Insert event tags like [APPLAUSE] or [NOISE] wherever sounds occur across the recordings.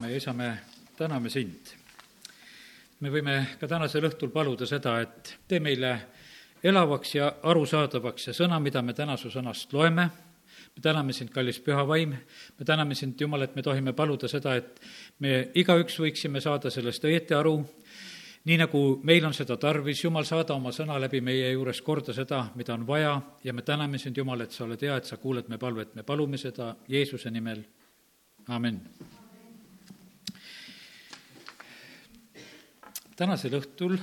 me isa, me täname sind. me võime ka tänasel õhtul paluda seda, et tee meile elavaks ja arusaadavaks see sõna, mida me täna su sõnast loeme. me täname sind, kallis püha vaim, me täname sind, Jumal, et me tohime paluda seda, et me igaüks võiksime saada sellest õieti aru, nii nagu meil on seda tarvis, Jumal, saada oma sõna läbi meie juures korda seda, mida on vaja. Ja me täname sind, Jumal, et sa oled hea, et sa kuuled me palvet, me palume seda Jeesuse nimel, amin tänasel õhtul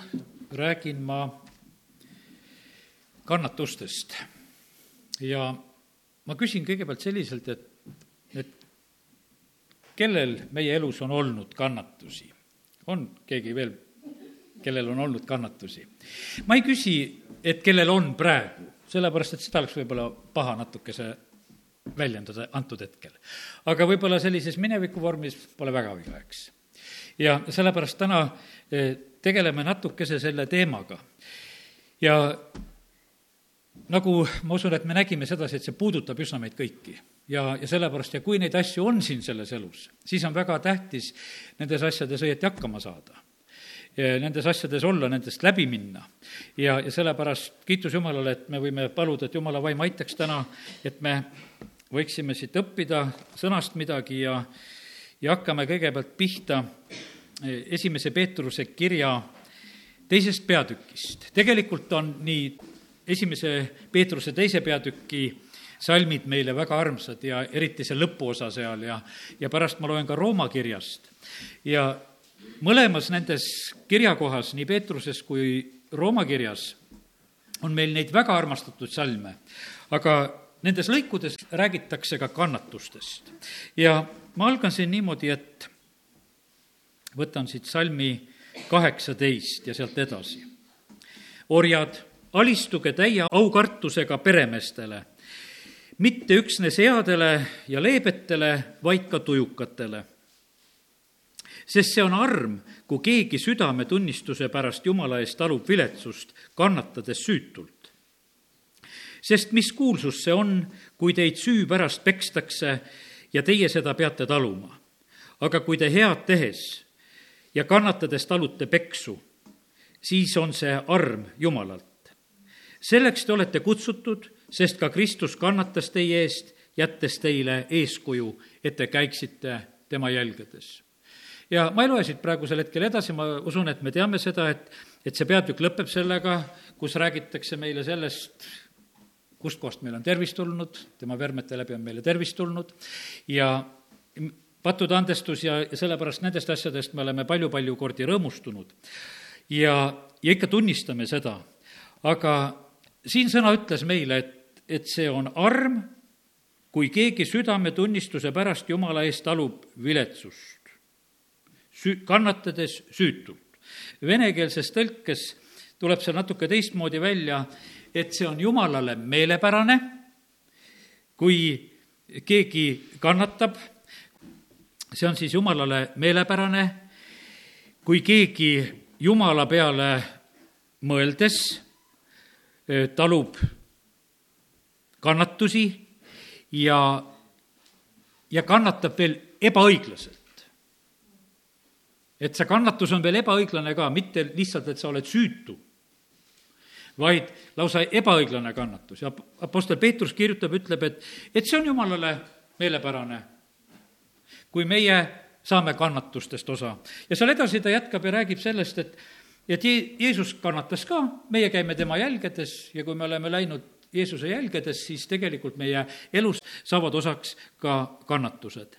räägin ma kannatustest ja ma küsin kõigepealt selliselt, et, et kellel meie elus on olnud kannatusi? on keegi veel, kellel on olnud kannatusi? ma ei küsi, et kellel on praegu, sellepärast et seda oleks võib-olla paha natukese väljendada antud hetkel. aga võib-olla sellises mineviku vormis pole väga viga, eks ja sellepärast täna eh, tegeleme natukese selle teemaga. ja nagu ma usun, et me nägime sedasi, et see puudutab üsna meid kõiki. ja, ja sellepärast, ja kui neid asju on siin selles elus, siis on väga tähtis nendes asjades õieti hakkama saada. Nendes asjades olla, nendest läbi minna. ja, ja sellepärast kiitus Jumalale, et me võime paluda, et Jumala vaim aitaks täna, et me võiksime siit õppida sõnast midagi ja, ja hakkame kõigepealt pihta eh, esimese Peetruse kirja teisest peatükist. tegelikult on nii esimese Peetruse teise peatüki salmid meile väga armsad ja eriti see lõpuosa seal ja, ja pärast ma loen ka Rooma kirjast. ja mõlemas nendes kirjakohas, nii Peetruses kui Rooma kirjas, on meil neid väga armastatud salme, aga nendes lõikudes räägitakse ka kannatustest. ja ma algan siin niimoodi, et võtan siit salmi kaheksateist ja sealt edasi. orjad, alistuge täie aukartusega peremeestele, mitte üksnes headele ja leebetele, vaid ka tujukatele. sest see on arm, kui keegi südametunnistuse pärast Jumala eest talub viletsust, kannatades süütult sest mis kuulsus see on, kui teid süü pärast pekstakse ja teie seda peate taluma. aga kui te head tehes ja kannatades talute peksu, siis on see arm Jumalalt. selleks te olete kutsutud, sest ka Kristus kannatas teie eest, jättes teile eeskuju, et te käiksite tema jälgedes. ja ma ei loe siit praegusel hetkel edasi, ma usun, et me teame seda, et, et see peatükk lõpeb sellega, kus räägitakse meile sellest, kustkohast meil on tervis tulnud, tema vermete läbi on meile tervis tulnud ja pattude andestus ja, ja sellepärast nendest asjadest me oleme palju-palju kordi rõõmustunud. ja, ja ikka tunnistame seda, aga siin sõna ütles meile, et, et see on arm, kui keegi südametunnistuse pärast Jumala eest talub viletsust, sü-, kannatades süütult. Venekeelses tõlkes tuleb see natuke teistmoodi välja, et see on Jumalale meelepärane, kui keegi kannatab, see on siis Jumalale meelepärane, kui keegi Jumala peale mõeldes talub kannatusi ja, ja kannatab veel ebaõiglaselt. et see kannatus on veel ebaõiglane ka, mitte lihtsalt, et sa oled süütu vaid lausa ebaõiglane kannatus ja Apostel Peetrus kirjutab, ütleb, et, et see on jumalale meelepärane, kui meie saame kannatustest osa. ja seal edasi ta jätkab ja räägib sellest, et, et Jeesus kannatas ka, meie käime tema jälgedes ja kui me oleme läinud Jeesuse jälgedes, siis tegelikult meie elus saavad osaks ka kannatused.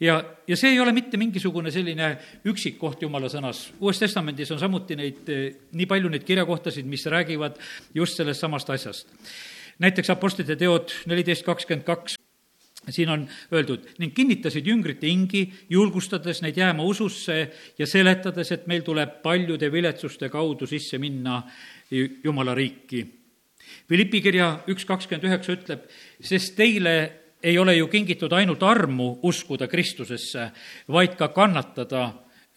ja, ja see ei ole mitte mingisugune selline üksik koht Jumala sõnas, Uues Testamendis on samuti neid, nii palju neid kirjakohtasid, mis räägivad just sellest samast asjast. näiteks Apostlite teod neliteist kakskümmend kaks, siin on öeldud, ning kinnitasid jüngrite hingi, julgustades neid jääma ususse ja seletades, et meil tuleb paljude viletsuste kaudu sisse minna Jumala riiki Philippi kirja üks kakskümmend üheksa ütleb, sest teile ei ole ju kingitud ainult armu uskuda Kristusesse, vaid ka kannatada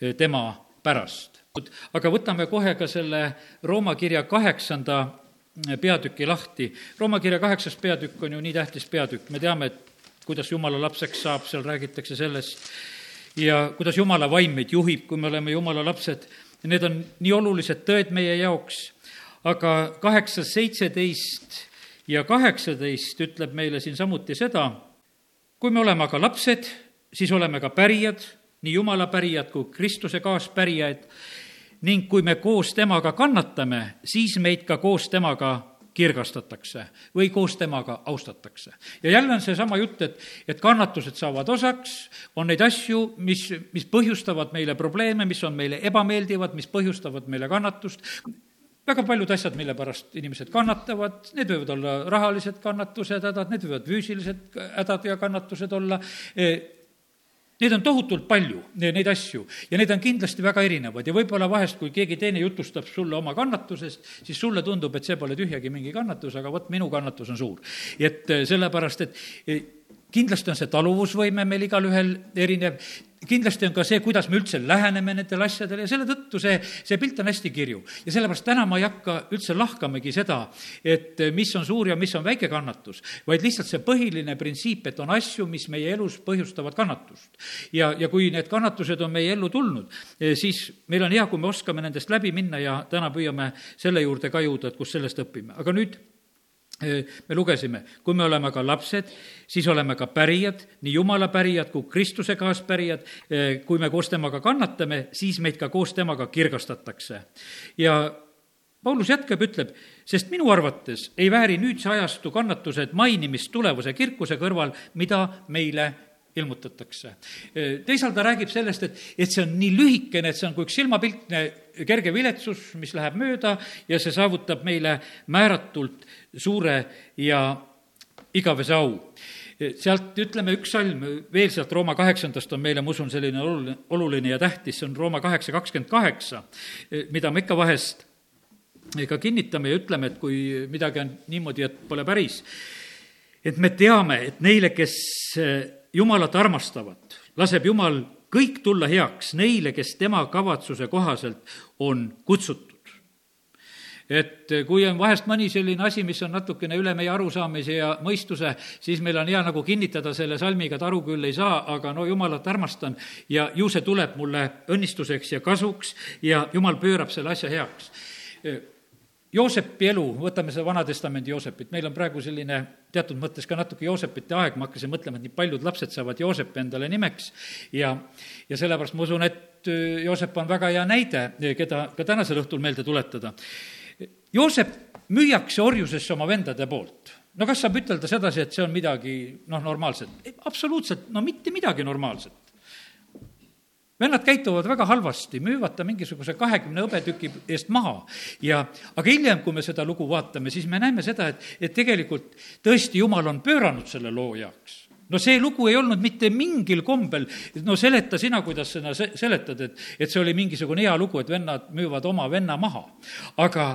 eh, tema pärast. aga võtame kohe ka selle Rooma kirja kaheksanda eh, peatüki lahti. Rooma kirja kaheksas peatükk on ju nii tähtis peatükk, me teame, et kuidas jumala lapseks saab, seal räägitakse sellest ja kuidas Jumala vaim meid juhib, kui me oleme Jumala lapsed. Need on nii olulised tõed meie jaoks, aga kaheksa, seitseteist ja kaheksateist ütleb meile siin samuti seda, kui me oleme aga lapsed, siis oleme ka pärijad, nii Jumala pärijad kui Kristuse kaaspärijad ning kui me koos temaga kannatame, siis meid ka koos temaga kirgastatakse või koos temaga austatakse. ja jälle on seesama jutt, et, et kannatused saavad osaks, on neid asju, mis, mis põhjustavad meile probleeme, mis on meile ebameeldivad, mis põhjustavad meile kannatust, väga paljud asjad, mille pärast inimesed kannatavad, need võivad olla rahalised kannatused, hädad, need võivad füüsilised hädad ja kannatused olla, Neid on tohutult palju, neid asju, ja need on kindlasti väga erinevad ja võib-olla vahest, kui keegi teine jutustab sulle oma kannatusest, siis sulle tundub, et see pole tühjagi mingi kannatus, aga vot minu kannatus on suur. et sellepärast, et kindlasti on see taluvusvõime meil igalühel erinev, kindlasti on ka see, kuidas me üldse läheneme nendele asjadele ja selle tõttu see, see pilt on hästi kirju. ja sellepärast täna ma ei hakka üldse lahkamegi seda, et mis on suur ja mis on väike kannatus, vaid lihtsalt see põhiline printsiip, et on asju, mis meie elus põhjustavad kannatust. ja, ja kui need kannatused on meie ellu tulnud, eh, siis meil on hea, kui me oskame nendest läbi minna ja täna püüame selle juurde ka jõuda, et kus sellest õpime, aga nüüd me lugesime, kui me oleme ka lapsed, siis oleme ka pärijad, nii Jumala pärijad kui Kristuse kaaspärijad. kui me koos temaga kannatame, siis meid ka koos temaga kirgastatakse. ja Paulus jätkab, ütleb, sest minu arvates ei vääri nüüdse ajastu kannatused mainimist tulevuse kirkuse kõrval, mida meile ilmutatakse. teisalt ta räägib sellest, et, et see on nii lühikene, et see on kui üks silmapiltne kerge viletsus, mis läheb mööda ja see saavutab meile määratult suure ja igavese au sealt ütleme üks salm veel sealt Rooma kaheksandast on meile, ma usun, selline oluline, oluline ja tähtis, see on Rooma kaheksa kakskümmend kaheksa, mida me ikka vahest ka kinnitame ja ütleme, et kui midagi on niimoodi, et pole päris, et me teame, et neile, kes Jumalat armastavad, laseb Jumal kõik tulla heaks neile, kes tema kavatsuse kohaselt on kutsutud. Et kui on vahest mõni selline asi, mis on natukene üle meie arusaamise ja mõistuse, siis meil on hea nagu kinnitada selle salmiga, et aru küll ei saa, aga no jumalat armastan ja ju see tuleb mulle õnnistuseks ja kasuks ja jumal pöörab selle asja heaks Joosepi elu, võtame seda Vana-testamendi Joosepit, meil on praegu selline teatud mõttes ka natuke Joosepite aeg, ma hakkasin mõtlema, et nii paljud lapsed saavad Joosepi endale nimeks ja, ja sellepärast ma usun, et äh, Joosep on väga hea näide, keda ka tänasel õhtul meelde tuletada. Joosep müüakse orjusesse oma vendade poolt no kas saab ütelda sedasi, et see on midagi noh, normaalset? absoluutselt, no mitte midagi normaalset vennad käituvad väga halvasti, müüvad ta mingisuguse kahekümne hõbetüki eest maha ja aga hiljem, kui me seda lugu vaatame, siis me näeme seda, et, et tegelikult tõesti Jumal on pööranud selle loo heaks no see lugu ei olnud mitte mingil kombel, no seleta sina, kuidas sa se-, seletad, et, et see oli mingisugune hea lugu, et vennad müüvad oma venna maha. aga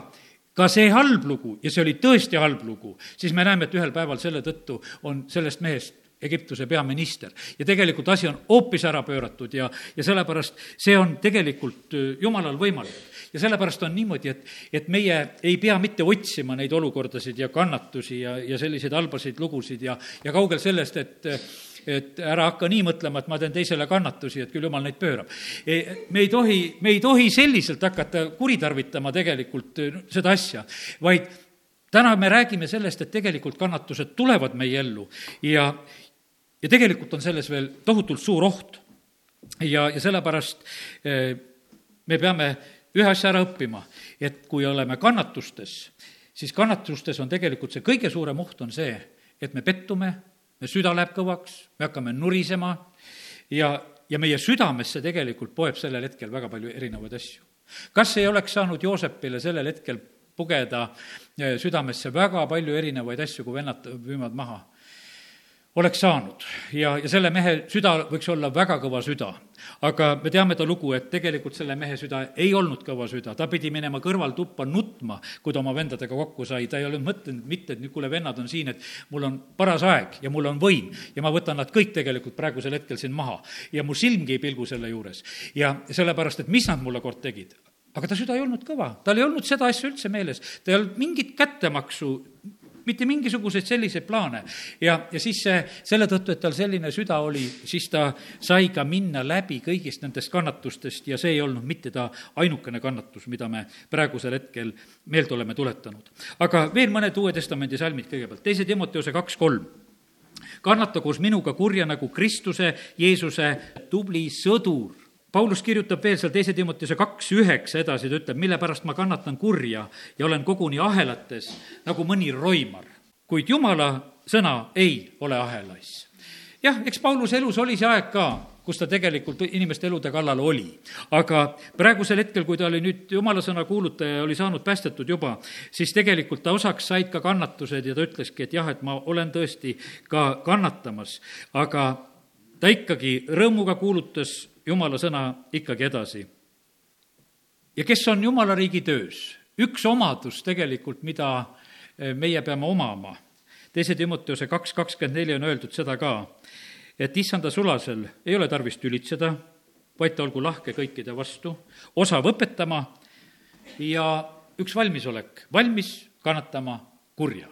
ka see halb lugu ja see oli tõesti halb lugu, siis me näeme, et ühel päeval selle tõttu on sellest mehest Egiptuse peaminister. ja tegelikult asi on hoopis ära pööratud ja, ja sellepärast see on tegelikult äh, jumalal võimalik. ja sellepärast on niimoodi, et, et meie ei pea mitte otsima neid olukordasid ja kannatusi ja, ja selliseid halbasid lugusid ja, ja kaugel sellest, et et ära hakka nii mõtlema, et ma teen teisele kannatusi, et küll jumal neid pöörab. E, me ei tohi, me ei tohi selliselt hakata kuritarvitama tegelikult äh, seda asja, vaid täna me räägime sellest, et tegelikult kannatused tulevad meie ellu ja, ja tegelikult on selles veel tohutult suur oht. ja, ja sellepärast eh, me peame ühe asja ära õppima, et kui oleme kannatustes, siis kannatustes on tegelikult see kõige suurem oht on see, et me pettume, me süda läheb kõvaks, me hakkame nurisema ja, ja meie südamesse tegelikult poeb sellel hetkel väga palju erinevaid asju. kas ei oleks saanud Joosepile sellel hetkel pugeda eh, südamesse väga palju erinevaid asju, kui vennad müüvad maha? Oleks saanud ja, ja selle mehe süda võiks olla väga kõva süda. aga me teame ta lugu, et tegelikult selle mehe süda ei olnud kõva süda, ta pidi minema kõrvaltuppa nutma, kui ta oma vendadega kokku sai, ta ei olnud mõtelnud mitte, et nüüd kuule, vennad on siin, et mul on paras aeg ja mul on võim ja ma võtan nad kõik tegelikult praegusel hetkel siin maha. ja mu silmgi ei pilgu selle juures. ja sellepärast, et mis nad mulle kord tegid aga ta süda ei olnud kõva, tal ei olnud seda asja üldse meeles, ta ei olnud mingit kättemaksu mitte mingisuguseid selliseid plaane. ja, ja siis see, selle tõttu, et tal selline süda oli, siis ta sai ka minna läbi kõigist nendest kannatustest ja see ei olnud mitte ta ainukene kannatus, mida me praegusel hetkel meelde oleme tuletanud. aga veel mõned Uue Testamendi salmid kõigepealt, teise Timoteuse kaks kolm kannata koos minuga kurja nagu Kristuse, Jeesuse tubli sõdur Paulus kirjutab veel seal teise Timoteuse kaks üheksa edasi, ta ütleb, mille pärast ma kannatan kurja ja olen koguni ahelates nagu mõni roimar. kuid Jumala sõna ei ole ahelais. jah, eks Pauluse elus oli see aeg ka, kus ta tegelikult inimeste elude kallal oli. aga praegusel hetkel, kui ta oli nüüd jumala sõna kuulutaja ja oli saanud päästetud juba, siis tegelikult ta osaks said ka kannatused ja ta ütleski, et jah, et ma olen tõesti ka kannatamas, aga ta ikkagi rõõmuga kuulutas jumala sõna ikkagi edasi. ja kes on jumala riigi töös? üks omadus tegelikult, mida eh, meie peame omama, teise Timoteuse kaks kakskümmend neli on öeldud seda ka, et issanda sulasel ei ole tarvis tülitseda, vaid ta olgu lahke kõikide vastu, osav õpetama ja üks valmisolek, valmis kannatama kurja.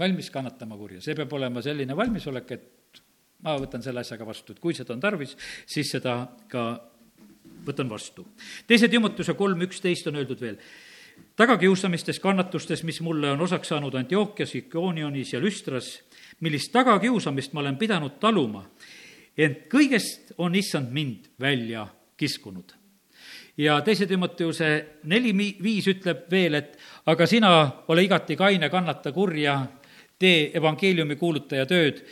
valmis kannatama kurja, see peab olema selline valmisolek, et ma võtan selle asjaga vastu, et kui seda on tarvis, siis seda ka võtan vastu. teise Timotuse kolm üksteist on öeldud veel, tagakiusamistes, kannatustes, mis mulle on osaks saanud Antiochias, Ikoonionis ja Lüstras, millist tagakiusamist ma olen pidanud taluma, ent kõigest on issand mind välja kiskunud. ja teise Timoteuse neli viis ütleb veel, et aga sina ole igati kaine, kannata kurja, tee evangeeliumi kuulutaja tööd,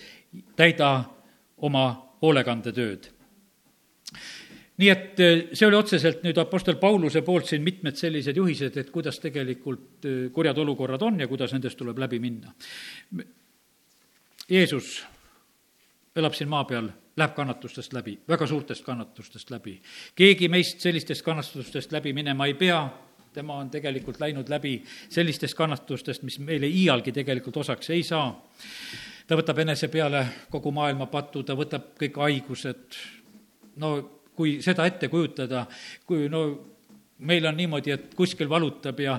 täida oma hoolekandetööd. nii et eh, see oli otseselt nüüd Apostel Pauluse poolt siin mitmed sellised juhised, et kuidas tegelikult eh, kurjad olukorrad on ja kuidas nendest tuleb läbi minna. Jeesus elab siin maa peal, läheb kannatustest läbi, väga suurtest kannatustest läbi. keegi meist sellistest kannatustest läbi minema ei pea, tema on tegelikult läinud läbi sellistest kannatustest, mis meile iialgi tegelikult osaks ei saa ta võtab enese peale kogu maailma patu, ta võtab kõik haigused, no kui seda ette kujutada, kui no meil on niimoodi, et kuskil valutab ja,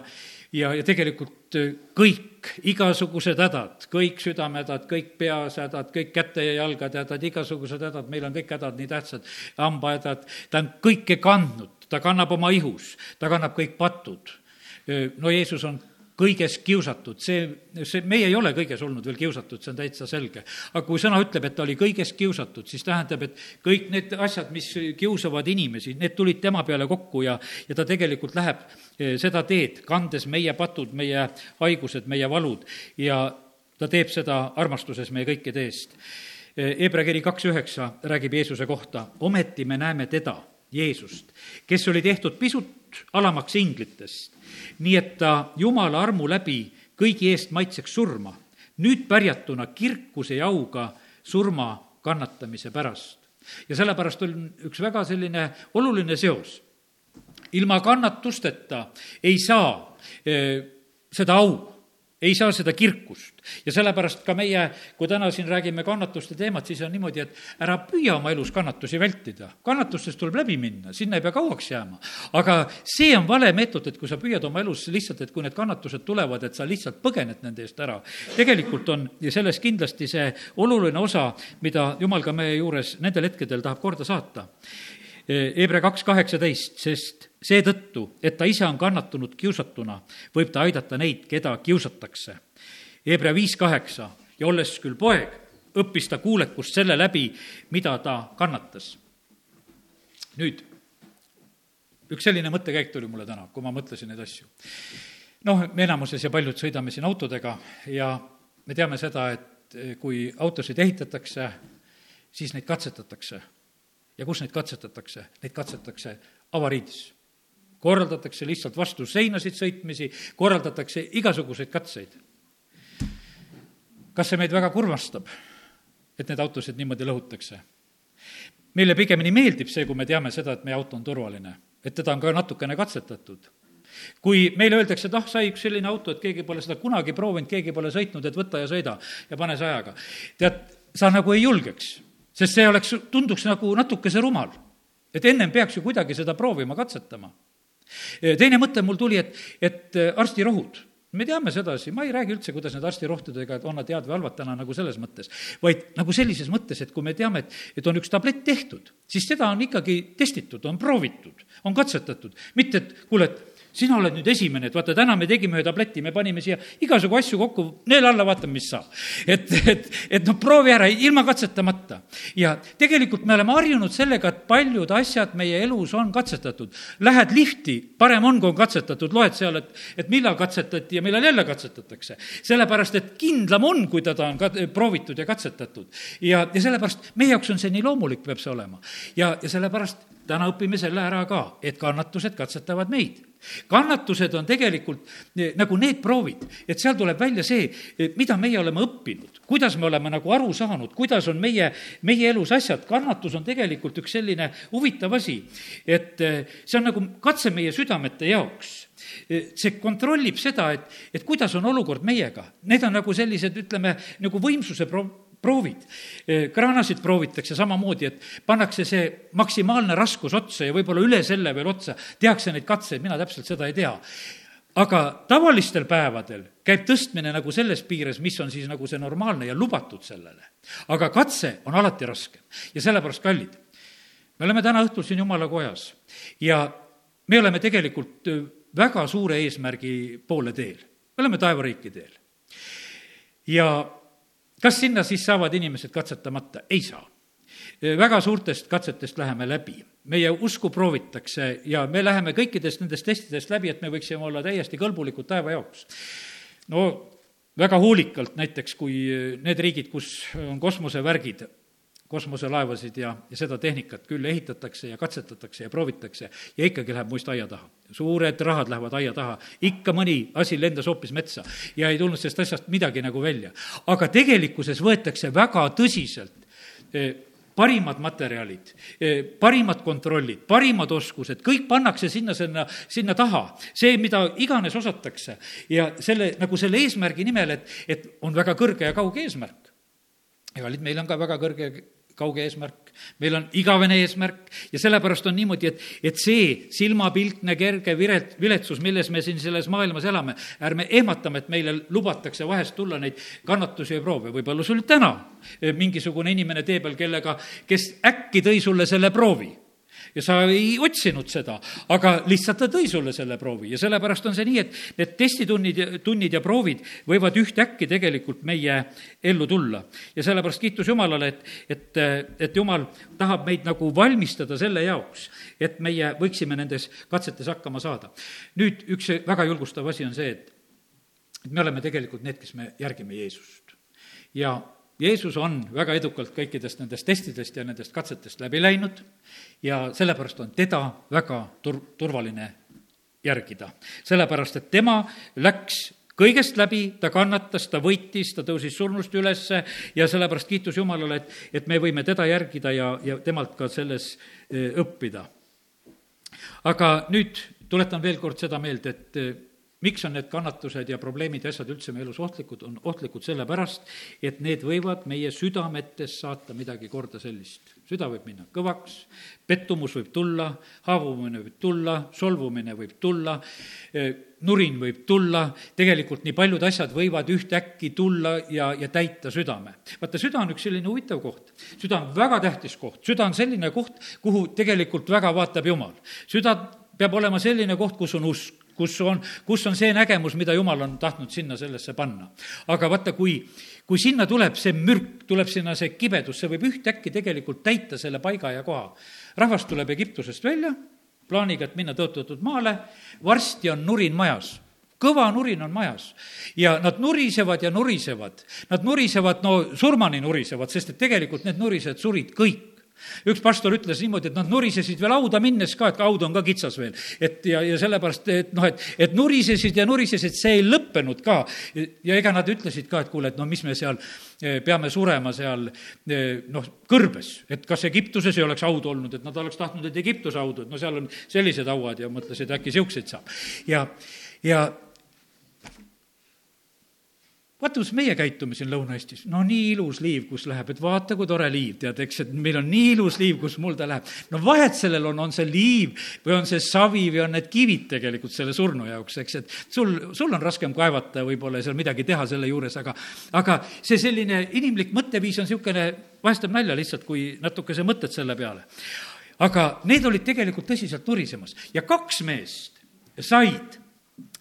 ja, ja tegelikult kõik, igasugused hädad, kõik südamehädad, kõik peashädad, kõik käte ja jalgade hädad, igasugused hädad, meil on kõik hädad nii tähtsad, hambahädad, ta on kõike kandnud, ta kannab oma ihus, ta kannab kõik patud. no Jeesus on kõiges kiusatud, see, see, meie ei ole kõiges olnud veel kiusatud, see on täitsa selge. aga kui sõna ütleb, et ta oli kõiges kiusatud, siis tähendab, et kõik need asjad, mis kiusavad inimesi, need tulid tema peale kokku ja, ja ta tegelikult läheb eh, seda teed, kandes meie patud, meie haigused, meie valud ja ta teeb seda armastuses meie kõikide eest. Hebra kiri kaks üheksa räägib Jeesuse kohta, ometi me näeme teda, Jeesust, kes oli tehtud pisut alamaks inglitest nii et ta Jumala armu läbi kõigi eest maitseks surma, nüüd pärjatuna kirkuse ja auga surma kannatamise pärast. ja sellepärast on üks väga selline oluline seos. ilma kannatusteta ei saa eh, seda au ei saa seda kirkust. ja sellepärast ka meie, kui täna siin räägime kannatuste teemat, siis on niimoodi, et ära püüa oma elus kannatusi vältida. kannatustest tuleb läbi minna, sinna ei pea kauaks jääma. aga see on vale meetod, et kui sa püüad oma elus lihtsalt, et kui need kannatused tulevad, et sa lihtsalt põgened nende eest ära. tegelikult on selles kindlasti see oluline osa, mida jumal ka meie juures nendel hetkedel tahab korda saata. Hebra kaks kaheksateist, sest seetõttu, et ta ise on kannatanud kiusatuna, võib ta aidata neid, keda kiusatakse. Hebra viis kaheksa ja olles küll poeg, õppis ta kuulekust selle läbi, mida ta kannatas. nüüd, üks selline mõttekäik tuli mulle täna, kui ma mõtlesin neid asju. noh, me enamuses ja paljud sõidame siin autodega ja me teame seda, et kui autosid ehitatakse, siis neid katsetatakse ja kus neid katsetatakse? Neid katsetatakse avariidis. korraldatakse lihtsalt vastu seinasid sõitmisi, korraldatakse igasuguseid katseid. kas see meid väga kurvastab, et neid autosid niimoodi lõhutakse? meile pigemini meeldib see, kui me teame seda, et meie auto on turvaline, et teda on ka natukene katsetatud kui meile öeldakse, et ah, sai üks selline auto, et keegi pole seda kunagi proovinud, keegi pole sõitnud, et võta ja sõida ja pane sajaga. tead, sa nagu ei julgeks sest see oleks, tunduks nagu natukese rumal. et ennem peaks ju kuidagi seda proovima, katsetama. teine mõte mul tuli, et, et äh, arstirohud, me teame sedasi, ma ei räägi üldse, kuidas need arstirohtudega, et on nad head või halvad täna nagu selles mõttes, vaid nagu sellises mõttes, et kui me teame, et, et on üks tablett tehtud, siis seda on ikkagi testitud, on proovitud, on katsetatud, mitte et kuule, et sina oled nüüd esimene, et vaata, täna me tegime ühe tableti, me panime siia igasugu asju kokku, neela alla, vaatame, mis saab. et, et, et noh, proovi ära, ilma katsetamata. ja tegelikult me oleme harjunud sellega, et paljud asjad meie elus on katsetatud. Lähed lifti, parem on, kui on katsetatud, loed seal, et, et millal katsetati ja millal jälle katsetatakse. sellepärast, et kindlam on, kui teda on ka proovitud ja katsetatud. ja, ja sellepärast meie jaoks on see nii loomulik, peab see olema. ja, ja sellepärast täna õpime selle ära ka, et kannatused katsetavad meid kannatused on tegelikult eh, nagu need proovid, et seal tuleb välja see, eh, mida meie oleme õppinud, kuidas me oleme nagu aru saanud, kuidas on meie, meie elus asjad. kannatus on tegelikult üks selline huvitav asi, et eh, see on nagu katse meie südamete jaoks see kontrollib seda, et, et kuidas on olukord meiega. Need on nagu sellised, ütleme, nagu võimsuse pro-, proovid. kraanasid proovitakse samamoodi, et pannakse see maksimaalne raskus otsa ja võib-olla üle selle veel otsa, tehakse neid katseid, mina täpselt seda ei tea aga tavalistel päevadel käib tõstmine nagu selles piires, mis on siis nagu see normaalne ja lubatud sellele. aga katse on alati raskem ja sellepärast, kallid, me oleme täna õhtul siin jumala kojas ja me oleme tegelikult väga suure eesmärgi poole teel. me oleme taevariiki teel. ja kas sinna siis saavad inimesed katsetamata? ei saa. väga suurtest katsetest läheme läbi. meie usku proovitakse ja me läheme kõikidest nendest testidest läbi, et me võiksime olla täiesti kõlbulikud taeva jaoks. no väga hoolikalt näiteks, kui need riigid, kus on kosmosevärgid, kosmoselaevasid ja, ja seda tehnikat küll ehitatakse ja katsetatakse ja proovitakse ja ikkagi läheb muist aia taha. suured rahad lähevad aia taha, ikka mõni asi lendas hoopis metsa ja ei tulnud sellest asjast midagi nagu välja. aga tegelikkuses võetakse väga tõsiselt eh, parimad materjalid, eh, parimad kontrollid, parimad oskused, kõik pannakse sinna, sinna, sinna taha. see, mida iganes osatakse ja selle, nagu selle eesmärgi nimel, et, et on väga kõrge ja kauge eesmärk. ja meil on ka väga kõrge kauge eesmärk, meil on igavene eesmärk. Ja sellepärast on niimoodi, et, et see silmapiltne kerge viret, viletsus, milles me siin selles maailmas elame, ärme ehmatame, et meile lubatakse vahest tulla neid kannatusi ja proove, võib-olla sul täna mingisugune inimene tee peal, kellega, kes äkki tõi sulle selle proovi ja sa ei otsinud seda, aga lihtsalt ta tõi sulle selle proovi ja sellepärast on see nii, et need testitunnid, tunnid ja proovid võivad ühtäkki tegelikult meie ellu tulla. ja sellepärast kiitus Jumalale, et, et, et Jumal tahab meid nagu valmistada selle jaoks, et meie võiksime nendes katsetes hakkama saada. nüüd üks väga julgustav asi on see, et, et me oleme tegelikult need, kes me järgime Jeesust. ja Jeesus on väga edukalt kõikidest nendest testidest ja nendest katsetest läbi läinud ja sellepärast on teda väga tur-, turvaline järgida. sellepärast, et tema läks kõigest läbi, ta kannatas, ta võitis, ta tõusis surnust ülesse ja sellepärast kiitus Jumalale, et, et me võime teda järgida ja, ja temalt ka selles eh, õppida. aga nüüd tuletan veel kord seda meelde, et eh, miks on need kannatused ja probleemid ja asjad üldse meie elus ohtlikud, on ohtlikud sellepärast, et need võivad meie südametes saata midagi korda sellist. süda võib minna kõvaks, pettumus võib tulla, haavumine võib tulla, solvumine võib tulla, eh, nurin võib tulla, tegelikult nii paljud asjad võivad ühtäkki tulla ja, ja täita südame. vaata, süda on üks selline huvitav koht. süda on väga tähtis koht, süda on selline koht, kuhu tegelikult väga vaatab Jumal. süda peab olema selline koht, kus on usk kus on, kus on see nägemus, mida jumal on tahtnud sinna sellesse panna. aga vaata, kui, kui sinna tuleb see mürk, tuleb sinna see kibedus, see võib ühtäkki tegelikult täita selle paiga ja koha. rahvas tuleb Egiptusest välja, plaaniga, et minna tõotatud maale, varsti on nurin majas kõva nurin on majas ja nad nurisevad ja nurisevad. Nad nurisevad, no surmani nurisevad, sest et tegelikult need nurised surid kõik üks pastor ütles niimoodi, et nad nurisesid veel hauda minnes ka, et haud on ka kitsas veel. et ja, ja sellepärast, et noh, et, et nurisesid ja nurisesid, see ei lõppenud ka. ja ega nad ütlesid ka, et kuule, et no mis me seal eh, peame surema seal eh, noh, kõrbes, et kas Egiptuses ei oleks haudu olnud, et nad oleks tahtnud, et Egiptuse haudu, et no seal on sellised hauad ja mõtlesid, äkki siukseid saab. ja, ja vaata, kus meie käitume siin Lõuna-Eestis, no nii ilus liiv, kus läheb, et vaata, kui tore liiv, tead, eks, et meil on nii ilus liiv, kus mulda läheb. no vahet sellel on, on see liiv või on see savi või on need kivid tegelikult selle surnu jaoks, eks, et sul, sul on raskem kaevata võib-olla ja seal midagi teha selle juures, aga, aga see selline inimlik mõtteviis on niisugune, vahest teeb nalja lihtsalt, kui natukese mõtled selle peale. aga need olid tegelikult tõsiselt nurisemas ja kaks meest said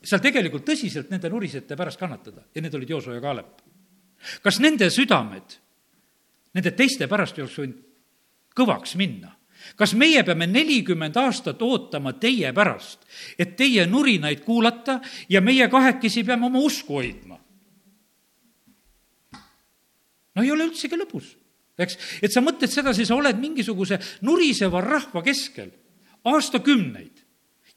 seal tegelikult tõsiselt nende nurisete pärast kannatada ja need olid Jooso ja Kaalep. kas nende südamed nende teiste pärast ei oleks võinud kõvaks minna? kas meie peame nelikümmend aastat ootama teie pärast, et teie nurinaid kuulata ja meie kahekesi peame oma usku hoidma? no ei ole üldsegi lõbus, eks, et sa mõtled sedasi, sa oled mingisuguse nuriseva rahva keskel aastakümneid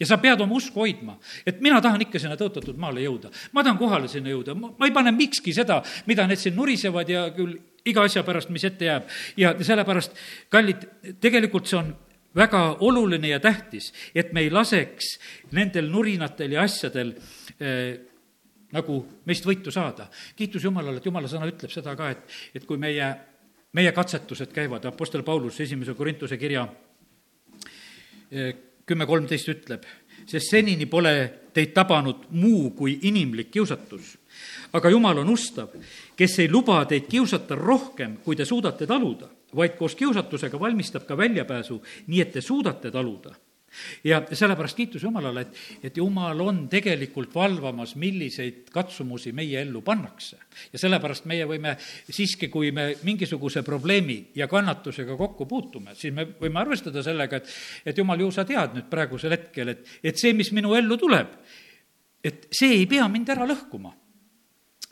ja sa pead oma usku hoidma. et mina tahan ikka sinna tõotatud maale jõuda. ma tahan kohale sinna jõuda, ma ei pane mikski seda, mida need siin nurisevad ja küll iga asja pärast, mis ette jääb. ja sellepärast, kallid, tegelikult see on väga oluline ja tähtis, et me ei laseks nendel nurinatel ja asjadel eh, nagu meist võitu saada. kiitus Jumalale, et Jumala sõna ütleb seda ka, et, et kui meie, meie katsetused käivad, Apostel Paulus esimese Korintuse kirja eh, kümme kolmteist ütleb, sest senini pole teid tabanud muu kui inimlik kiusatus. aga Jumal on ustav, kes ei luba teid kiusata rohkem, kui te suudate taluda, vaid koos kiusatusega valmistab ka väljapääsu, nii et te suudate taluda ja sellepärast kiitus Jumalale, et, et Jumal on tegelikult valvamas, milliseid katsumusi meie ellu pannakse. ja sellepärast meie võime siiski, kui me mingisuguse probleemi ja kannatusega kokku puutume, siis me võime arvestada sellega, et, et Jumal, ju sa tead nüüd praegusel hetkel, et, et see, mis minu ellu tuleb, et see ei pea mind ära lõhkuma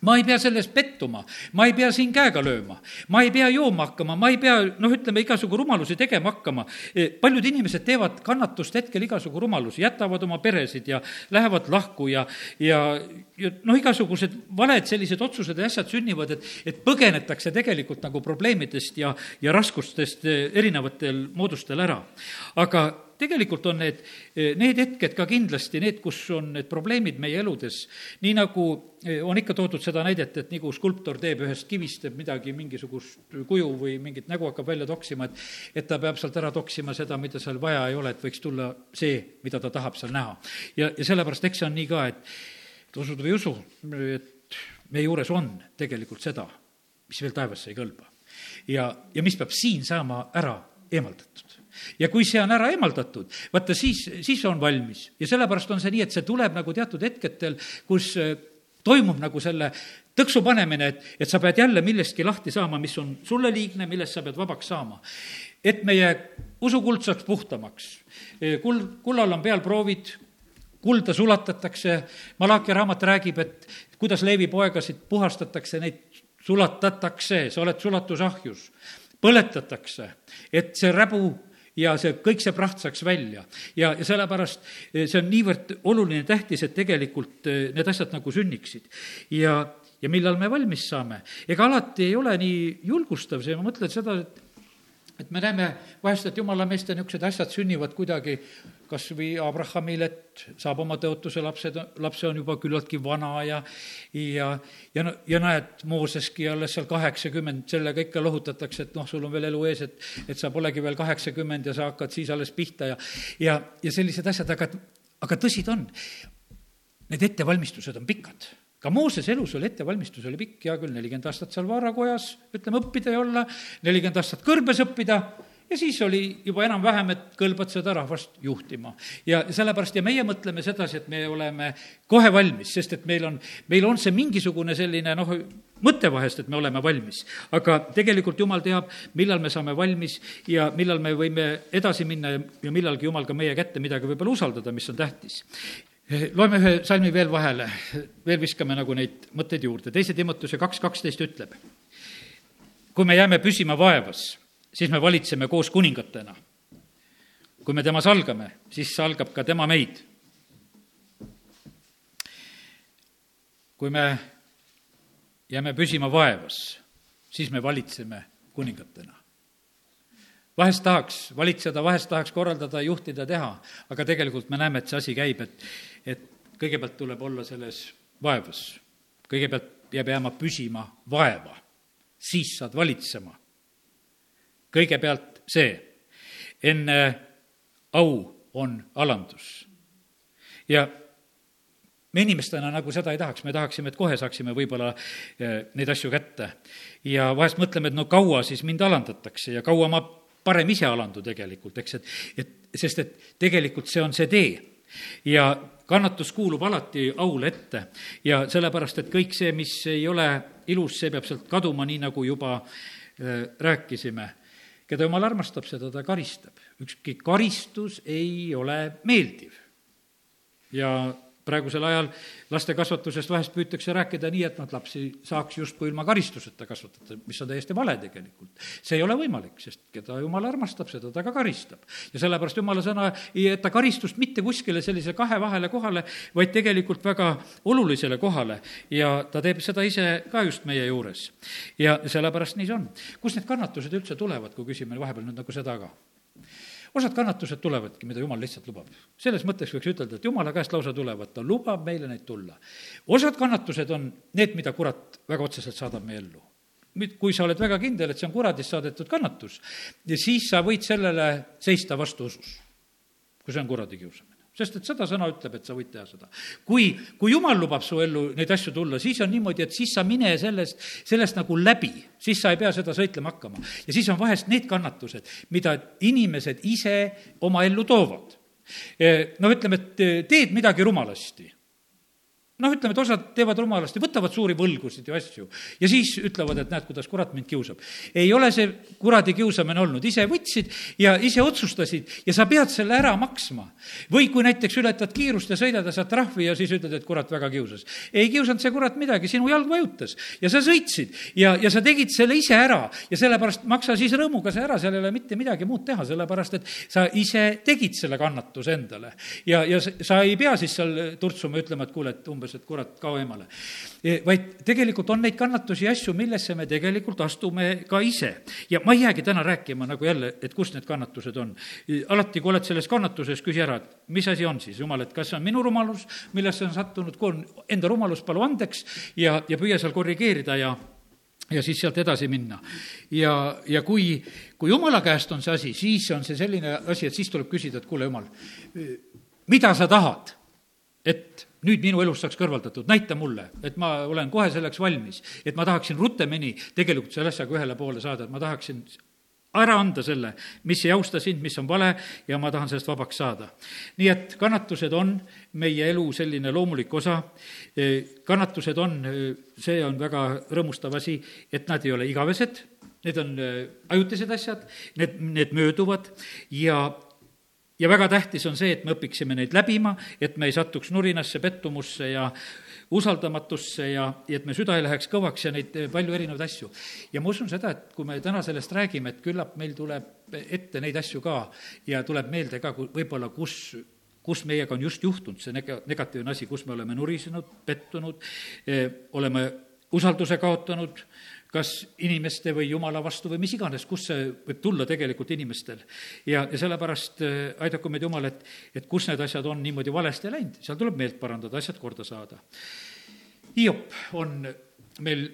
ma ei pea selles pettuma, ma ei pea siin käega lööma, ma ei pea jooma hakkama, ma ei pea, noh, ütleme, igasugu rumalusi tegema hakkama. E, paljud inimesed teevad kannatust hetkel igasugu rumalusi, jätavad oma peresid ja lähevad lahku ja, ja, ja noh, igasugused valed sellised otsused ja asjad sünnivad, et, et põgenetakse tegelikult nagu probleemidest ja, ja raskustest e, erinevatel moodustel ära. aga tegelikult on need, need hetked ka kindlasti need, kus on need probleemid meie eludes, nii nagu eh, on ikka toodud seda näidet, et nagu skulptor teeb ühest kivist, teeb midagi, mingisugust kuju või mingit nägu hakkab välja toksima, et et ta peab sealt ära toksima seda, mida seal vaja ei ole, et võiks tulla see, mida ta tahab seal näha. ja, ja sellepärast eks see on nii ka, et usud või ei usu, et meie juures on tegelikult seda, mis veel taevasse ei kõlba. ja, ja mis peab siin saama ära eemaldatud ja kui see on ära eemaldatud, vaata siis, siis on valmis. ja sellepärast on see nii, et see tuleb nagu teatud hetkedel, kus äh, toimub nagu selle tõksu panemine, et, et sa pead jälle millestki lahti saama, mis on sulle liigne, millest sa pead vabaks saama. et meie usukuld saaks puhtamaks. Äh, kuld, kullal on peal proovid, kulda sulatatakse, Malachi raamat räägib, et kuidas Leevi poegasid puhastatakse, neid sulatatakse, sa oled sulatusahjus, põletatakse, et see räbu ja see, kõik see praht saaks välja. ja, ja sellepärast eh, see on niivõrd oluline, tähtis, et tegelikult eh, need asjad nagu sünniksid. ja, ja millal me valmis saame? ega alati ei ole nii julgustav see, ma mõtlen seda, et et me näeme vahest, et jumala meeste niisugused asjad sünnivad kuidagi kas või Abrahamil, et saab oma tõotuse lapsed, lapse on juba küllaltki vana ja ja, ja no, ja näed, Mooseski alles seal kaheksakümmend, sellega ikka lohutatakse, et noh, sul on veel elu ees, et et sa polegi veel kaheksakümmend ja sa hakkad siis alles pihta ja ja, ja sellised asjad, aga, aga tõsi ta on, need ettevalmistused on pikad ka Moosese elus oli ettevalmistus oli pikk, hea küll, nelikümmend aastat seal vaarakojas, ütleme, õppida ja olla, nelikümmend aastat kõrbes õppida ja siis oli juba enam-vähem, et kõlbad seda rahvast juhtima. ja sellepärast, ja meie mõtleme sedasi, et me oleme kohe valmis, sest et meil on, meil on see mingisugune selline noh, mõte vahest, et me oleme valmis. aga tegelikult Jumal teab, millal me saame valmis ja millal me võime edasi minna ja, ja millalgi Jumal ka meie kätte midagi võib-olla usaldada, mis on tähtis loeme ühe salmi veel vahele, veel viskame nagu neid mõtteid juurde. teise Timotuse kaks kaksteist ütleb, kui me jääme püsima vaevas siis me valitseme koos kuningatena. kui me temas algame, siis salgab ka tema meid. kui me jääme püsima vaevas, siis me valitseme kuningatena. Vahest tahaks valitseda, vahest tahaks korraldada, juhtida, teha, aga tegelikult me näeme, et see asi käib, et, et kõigepealt tuleb olla selles vaevas. kõigepealt peab jääma püsima vaeva, siis saad valitsema. kõigepealt see, enne au on alandus. ja me inimestena nagu seda ei tahaks, me tahaksime, et kohe saaksime võib-olla eh, neid asju kätte. ja vahest mõtleme, et no kaua siis mind alandatakse ja kaua ma parem ise alandu tegelikult, eks, et, et sest et tegelikult see on see tee. ja kannatus kuulub alati aule ette ja sellepärast, et kõik see, mis ei ole ilus, see peab sealt kaduma, nii nagu juba äh, rääkisime. keda jumal armastab, seda ta karistab. ükski karistus ei ole meeldiv. ja praegusel ajal laste kasvatusest vahest püütakse rääkida nii, et nad lapsi saaks justkui ilma karistuseta kasvatada, mis on täiesti vale tegelikult. see ei ole võimalik, sest keda jumal armastab, seda ta ka karistab. ja sellepärast jumala sõna ei jäta karistust mitte kuskile sellise kahe vahele kohale, vaid tegelikult väga olulisele kohale ja ta teeb seda ise ka just meie juures. ja sellepärast nii see on. kust need kannatused üldse tulevad, kui küsime vahepeal nüüd nagu seda ka osad kannatused tulevadki, mida jumal lihtsalt lubab. selles mõttes võiks ütelda, et jumala käest lausa tulevad, ta lubab meile neid tulla. osad kannatused on need, mida kurat väga otseselt saadab meie ellu. kui sa oled väga kindel, et see on kuradist saadetud kannatus, siis sa võid sellele seista vastu usus, kui see on kuradi kiusamine sest et seda sõna ütleb, et sa võid teha seda. kui, kui jumal lubab su ellu neid asju tulla, siis on niimoodi, et siis sa mine sellest, sellest nagu läbi, siis sa ei pea seda sõitlema hakkama. ja siis on vahest need kannatused, mida inimesed ise oma ellu toovad. no ütleme, et teed midagi rumalasti noh, ütleme, et osad teevad rumalasti, võtavad suuri võlgusid ja asju ja siis ütlevad, et näed, kuidas kurat mind kiusab. ei ole see kuradi kiusamine olnud, ise võtsid ja ise otsustasid ja sa pead selle ära maksma. või kui näiteks ületad kiirust ja sõidad ja saad trahvi ja siis ütled, et kurat väga kiusas. ei kiusanud see kurat midagi, sinu jalg vajutas ja sa sõitsid ja, ja sa tegid selle ise ära ja sellepärast maksa siis rõõmuga see ära, seal ei ole mitte midagi muud teha, sellepärast et sa ise tegid selle kannatuse endale. ja, ja sa ei pea siis seal turtsuma, ütlema, et kuule, et umbes ütles, et kurat, kao eemale. E, vaid tegelikult on neid kannatusi ja asju, millesse me tegelikult astume ka ise. ja ma ei jäägi täna rääkima nagu jälle, et kus need kannatused on. E, alati, kui oled selles kannatuses, küsi ära, et mis asi on siis, jumal, et kas see on minu rumalus, millesse on sattunud, kui on enda rumalus, palu andeks ja, ja püüa seal korrigeerida ja ja siis sealt edasi minna. ja, ja kui, kui jumala käest on see asi, siis on see selline asi, et siis tuleb küsida, et kuule, jumal, mida sa tahad, et nüüd minu elust saaks kõrvaldatud, näita mulle, et ma olen kohe selleks valmis. et ma tahaksin rutemini tegelikult selle asjaga ühele poole saada, et ma tahaksin ära anda selle, mis ei austa sind, mis on vale ja ma tahan sellest vabaks saada. nii et kannatused on meie elu selline loomulik osa, kannatused on, see on väga rõõmustav asi, et nad ei ole igavesed, need on ajutised asjad, need, need mööduvad ja ja väga tähtis on see, et me õpiksime neid läbima, et me ei satuks nurinasse, pettumusse ja usaldamatusse ja, ja et me süda ei läheks kõvaks ja neid palju erinevaid asju. ja ma usun seda, et kui me täna sellest räägime, et küllap meil tuleb ette neid asju ka ja tuleb meelde ka võib-olla, kus kus meiega on just juhtunud see nega-, negatiivne asi, kus me oleme nurisenud, pettunud, eh, oleme usalduse kaotanud, kas inimeste või Jumala vastu või mis iganes, kust see võib tulla tegelikult inimestel. ja, ja sellepärast äh, aidaku meid Jumal, et, et kus need asjad on niimoodi valesti läinud, seal tuleb meelt parandada, asjad korda saada. Hiop on meil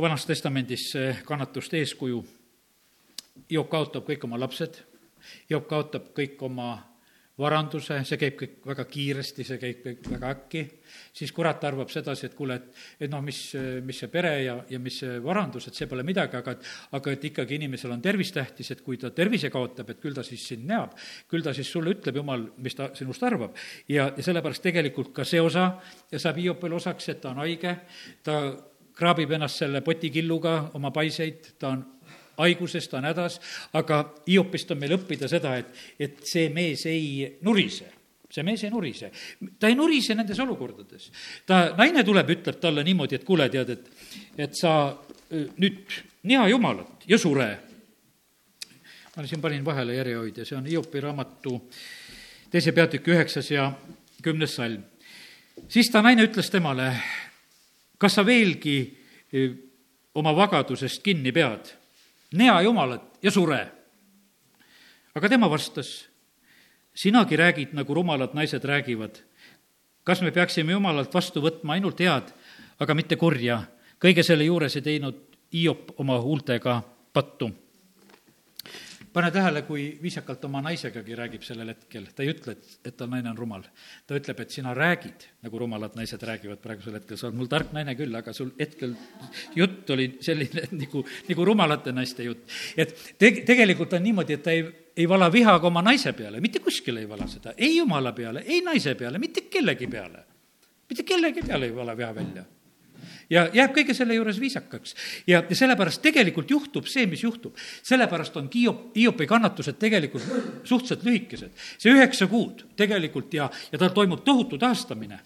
Vanas Testamendis kannatuste eeskuju. Hiop kaotab kõik oma lapsed, Hiop kaotab kõik oma varanduse, see käib kõik väga kiiresti, see käib kõik väga äkki, siis kurat arvab sedasi, et kuule, et, et noh, mis, mis see pere ja, ja mis see varandus, et see pole midagi, aga et aga et ikkagi inimesel on tervis tähtis, et kui ta tervise kaotab, et küll ta siis sind näeb, küll ta siis sulle ütleb, jumal, mis ta sinust arvab. ja, ja sellepärast tegelikult ka see osa saab Hiopile osaks, et ta on haige, ta kraabib ennast selle potikilluga oma paiseid, ta on haiguses, ta on hädas, aga Hiopist on meil õppida seda, et, et see mees ei nurise see mees ei nurise. ta ei nurise nendes olukordades. ta, naine tuleb, ütleb talle niimoodi, et kuule, tead, et, et sa nüüd niha Jumalat ja sure. ma siin panin vahele järjehoidja, see on Hiopi raamatu teise peatüki üheksas ja kümnes salm. siis ta naine ütles temale, kas sa veelgi oma vagadusest kinni pead nea Jumalat ja sure. aga tema vastas, sinagi räägid, nagu rumalad naised räägivad. kas me peaksime Jumalalt vastu võtma ainult head, aga mitte kurja. kõige selle juures ei teinud Hiop oma huultega pattu pane tähele, kui viisakalt oma naisegagi räägib sellel hetkel, ta ei ütle, et, et ta naine on rumal. ta ütleb, et sina räägid, nagu rumalad naised räägivad praegusel hetkel, sa oled mul tark naine küll, aga sul hetkel jutt oli selline nagu, nagu rumalate naiste jutt. et te-, tegelikult on niimoodi, et ta ei, ei vala viha ka oma naise peale, mitte kuskile ei vala seda, ei jumala peale, ei naise peale, mitte kellegi peale. mitte kellegi peale ei vala viha välja ja jääb kõige selle juures viisakaks. ja, ja sellepärast tegelikult juhtub see, mis juhtub. sellepärast on Hiop, Hiopi kannatused tegelikult suhteliselt lühikesed. see üheksa kuud tegelikult ja, ja tal toimub tohutu taastamine.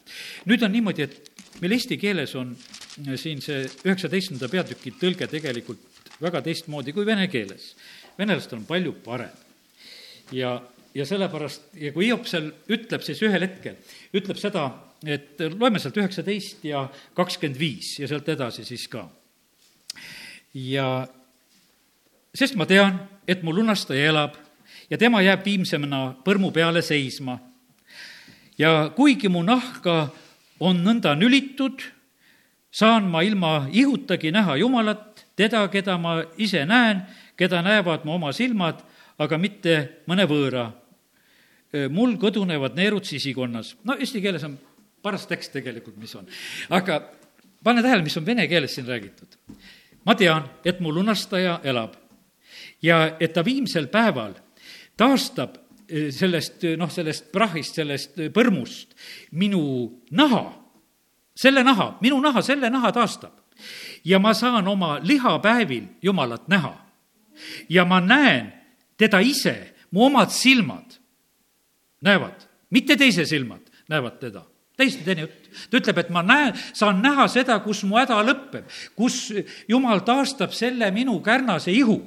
nüüd on niimoodi, et meil eesti keeles on siin see üheksateistkümnenda peatüki tõlge tegelikult väga teistmoodi kui vene keeles. venelastel on palju parem. ja, ja sellepärast, ja kui Hiop seal ütleb siis ühel hetkel, ütleb seda, et loeme sealt üheksateist ja kakskümmend viis ja sealt edasi siis ka. ja sest ma tean, et mu lunastaja elab ja tema jääb viimsemana põrmu peale seisma. ja kuigi mu nahka on nõnda nülitud, saan ma ilma ihutagi näha Jumalat, teda, keda ma ise näen, keda näevad mu oma silmad, aga mitte mõne võõra. mul kõdunevad neerud sisikonnas. no eesti keeles on paras tekst tegelikult, mis on. aga pane tähele, mis on vene keeles siin räägitud. ma tean, et mu lunastaja elab ja et ta viimsel päeval taastab eh, sellest, eh, noh, sellest prahist, sellest eh, põrmust minu naha, selle naha, minu naha, selle naha taastab. ja ma saan oma lihapäevil Jumalat näha. ja ma näen teda ise, mu omad silmad näevad, mitte teise silmad näevad teda täiesti teine jutt. ta ütleb, et ma näen, saan näha seda, kus mu häda lõpeb, kus jumal taastab selle minu kärnase ihu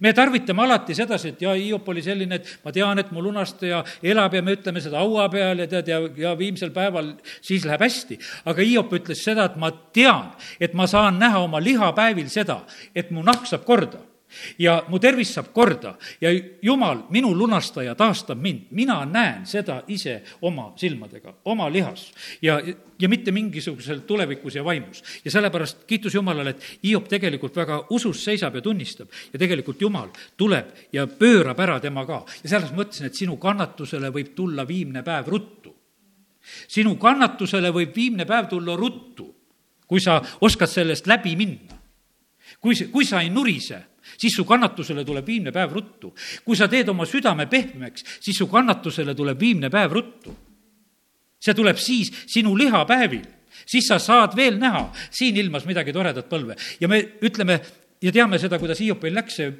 me tarvitame alati sedasi, et ja Hiop oli selline, et ma tean, et mu lunastaja elab ja me ütleme seda haua peal ja tead, ja, ja viimsel päeval siis läheb hästi. aga Hiop ütles seda, et ma tean, et ma saan näha oma lihapäevil seda, et mu nahk saab korda ja mu tervis saab korda ja Jumal, minu lunastaja, taastab mind. mina näen seda ise oma silmadega, oma lihas ja, ja mitte mingisugusel tulevikus ja vaimus. ja sellepärast kiitus Jumalale, et Hiop tegelikult väga usus seisab ja tunnistab ja tegelikult Jumal tuleb ja pöörab ära tema ka. ja selles mõtlesin, et sinu kannatusele võib tulla viimne päev ruttu. sinu kannatusele võib viimne päev tulla ruttu, kui sa oskad sellest läbi minna. kui, kui sa ei nurise siis su kannatusele tuleb viimne päev ruttu. kui sa teed oma südame pehmeks, siis su kannatusele tuleb viimne päev ruttu. see tuleb siis sinu lihapäevil, siis sa saad veel näha siin ilmas midagi toredat põlve ja me ütleme ja teame seda, kuidas Hiopil läks, see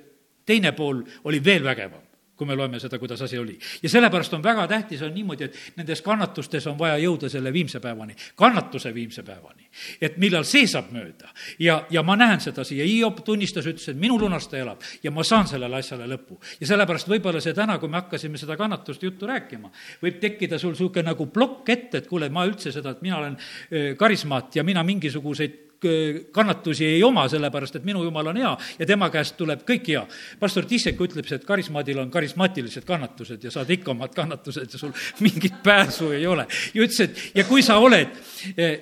teine pool oli veel vägevam kui me loeme seda, kuidas asi oli. ja sellepärast on väga tähtis, on niimoodi, et nendes kannatustes on vaja jõuda selle viimse päevani, kannatuse viimse päevani. et millal see saab mööda. ja, ja ma näen sedasi ja Hiop tunnistas, ütles, et minu lunastaja elab ja ma saan sellele asjale lõpu. ja sellepärast võib-olla see täna, kui me hakkasime seda kannatust juttu rääkima, võib tekkida sul niisugune nagu plokk ette, et kuule, ma üldse seda, et mina olen karismaat ja mina mingisuguseid kannatusi ei oma, sellepärast et minu jumal on hea ja tema käest tuleb kõik hea. pastor Tissek ütleb, et karismaadil on karismaatilised kannatused ja saad ikka omad kannatused ja sul mingit pääsu ei ole. ja ütles, et ja kui sa oled eh,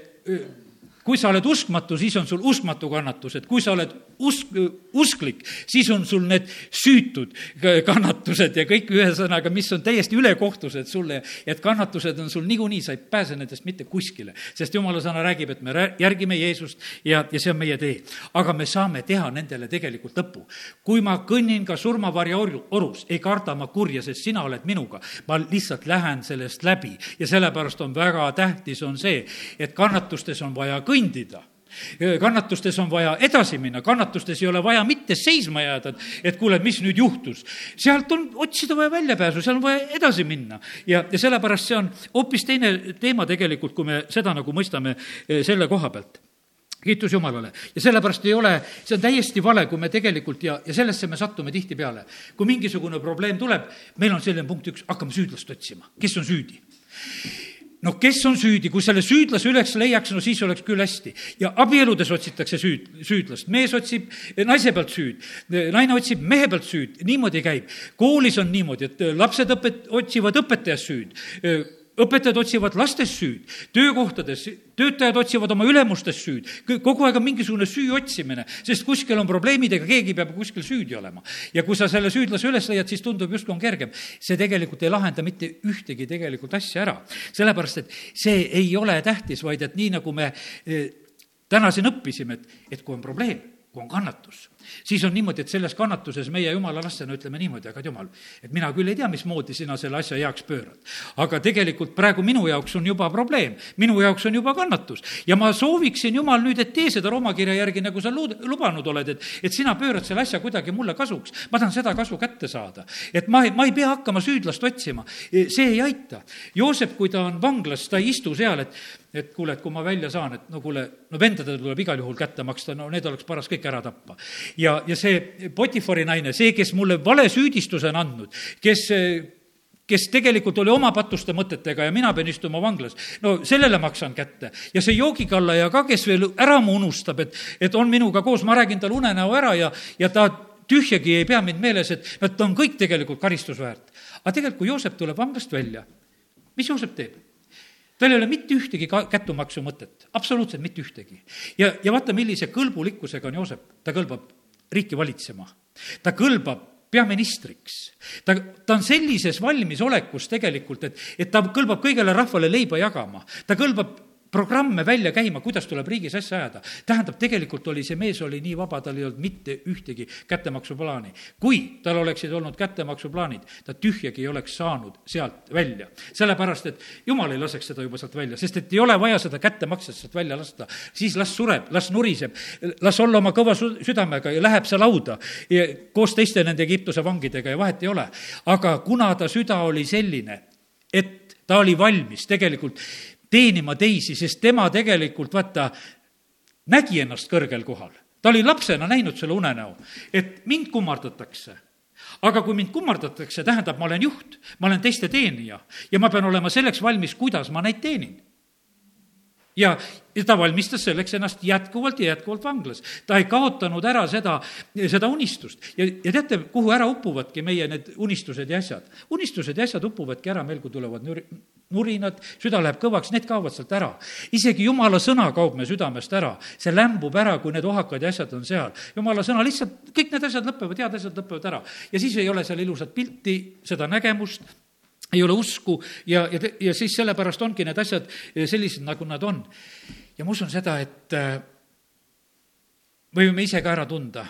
kui sa oled uskmatu, siis on sul uskmatu kannatused, kui sa oled usk, usklik, siis on sul need süütud kannatused ja kõik ühesõnaga, mis on täiesti ülekohtused sulle, et kannatused on sul niikuinii, sa ei pääse nendest mitte kuskile. sest jumala sõna räägib, et me järgime Jeesust ja, ja see on meie tee. aga me saame teha nendele tegelikult lõpu. kui ma kõnnin ka surmavarja orus, ei karda ma kurja, sest sina oled minuga. ma lihtsalt lähen sellest läbi ja sellepärast on väga tähtis, on see, et kannatustes on vaja kõndida kannatustes on vaja edasi minna, kannatustes ei ole vaja mitte seisma jääda, et, et kuule, mis nüüd juhtus. sealt on otsida vaja väljapääsu, seal on vaja edasi minna. ja, ja sellepärast see on hoopis teine teema tegelikult, kui me seda nagu mõistame selle koha pealt kiitus Jumalale. ja sellepärast ei ole, see on täiesti vale, kui me tegelikult ja, ja sellesse me sattume tihtipeale. kui mingisugune probleem tuleb, meil on selline punkt üks, hakkame süüdlast otsima, kes on süüdi noh, kes on süüdi, kui selle süüdlase üles leiaks, no siis oleks küll hästi. ja abieludes otsitakse süüd, süüdlast, mees otsib naise pealt süüd, naine otsib mehe pealt süüd, niimoodi käib. koolis on niimoodi, et lapsed õpet-, otsivad õpetajas süüd õpetajad otsivad lastes süüd, töökohtades töötajad otsivad oma ülemustes süüd, kogu aeg on mingisugune süü otsimine, sest kuskil on probleemid, ega keegi peab kuskil süüdi olema. ja kui sa selle süüdlase üles leiad, siis tundub justkui on kergem. see tegelikult ei lahenda mitte ühtegi tegelikult asja ära, sellepärast et see ei ole tähtis, vaid et nii, nagu me eh, täna siin õppisime, et, et kui on probleem, kui on kannatus siis on niimoodi, et selles kannatuses meie jumala lastena ütleme niimoodi, aga jumal, et mina küll ei tea, mismoodi sina selle asja heaks pöörad. aga tegelikult praegu minu jaoks on juba probleem, minu jaoks on juba kannatus. ja ma sooviksin, jumal, nüüd, et tee seda Rooma kirja järgi, nagu sa luud-, lubanud oled, et, et sina pöörad selle asja kuidagi mulle kasuks. ma tahan seda kasu kätte saada. et ma, ma ei pea hakkama süüdlast otsima, see ei aita. Joosep, kui ta on vanglas, ta ei istu seal, et et kuule, et kui ma välja saan, et no kuule, no vendadele tuleb igal juhul kätte maksta, no need oleks paras kõik ära tappa ja, ja see Potifari naine, see, kes mulle valesüüdistuse on andnud, kes kes tegelikult oli oma patuste mõtetega ja mina pean istuma vanglas, no sellele maksan kätte. ja see joogikallaja ka, kes veel ära mu unustab, et, et on minuga koos, ma räägin talle unenäo ära ja, ja ta tühjagi ei pea mind meeles, et nad on kõik tegelikult karistusväärt. aga tegelikult, kui Joosep tuleb vanglast välja, mis Joosep teeb? Tal ei ole mitte ühtegi ka-, kättumaksu mõtet, absoluutselt mitte ühtegi. ja, ja vaata, millise kõlbulikkusega on Joosep, ta kõlbab riiki valitsema. ta kõlbab peaministriks. ta, ta on sellises valmisolekus tegelikult, et, et ta kõlbab kõigele rahvale leiba jagama. ta kõlbab programme välja käima, kuidas tuleb riigis asja ajada. tähendab, tegelikult oli see mees oli nii vaba, tal ei olnud mitte ühtegi kättemaksuplaani. kui tal oleksid olnud kättemaksuplaanid, ta tühjagi ei oleks saanud sealt välja. sellepärast, et jumal ei laseks seda juba sealt välja, sest et ei ole vaja seda kättemaksest sealt välja lasta. siis las sureb, las nuriseb, las olla oma kõva südamega ja läheb seal lauda ja koos teiste nende Egiptuse vangidega ja vahet ei ole. aga kuna ta süda oli selline, et ta oli valmis tegelikult teenima teisi, sest tema tegelikult, vaata, nägi ennast kõrgel kohal. ta oli lapsena näinud selle unenäo, et mind kummardatakse aga kui mind kummardatakse, tähendab, ma olen juht, ma olen teiste teenija ja ma pean olema selleks valmis, kuidas ma neid teenin ja, ja ta valmistas selleks ennast jätkuvalt ja jätkuvalt vanglas. ta ei kaotanud ära seda, seda unistust. ja, ja teate, kuhu ära upuvadki meie need unistused ja asjad? unistused ja asjad upuvadki ära meil, kui tulevad nüri, nurinad, süda läheb kõvaks, need kaovad sealt ära. isegi jumala sõna kaob me südamest ära, see lämbub ära, kui need ohakad ja asjad on seal. jumala sõna lihtsalt, kõik need asjad lõpevad, head asjad lõpevad ära. ja siis ei ole seal ilusat pilti, seda nägemust, ei ole usku ja, ja, ja siis sellepärast ongi need asjad sellised, nagu nad on. ja ma usun seda, et me võime ise ka ära tunda,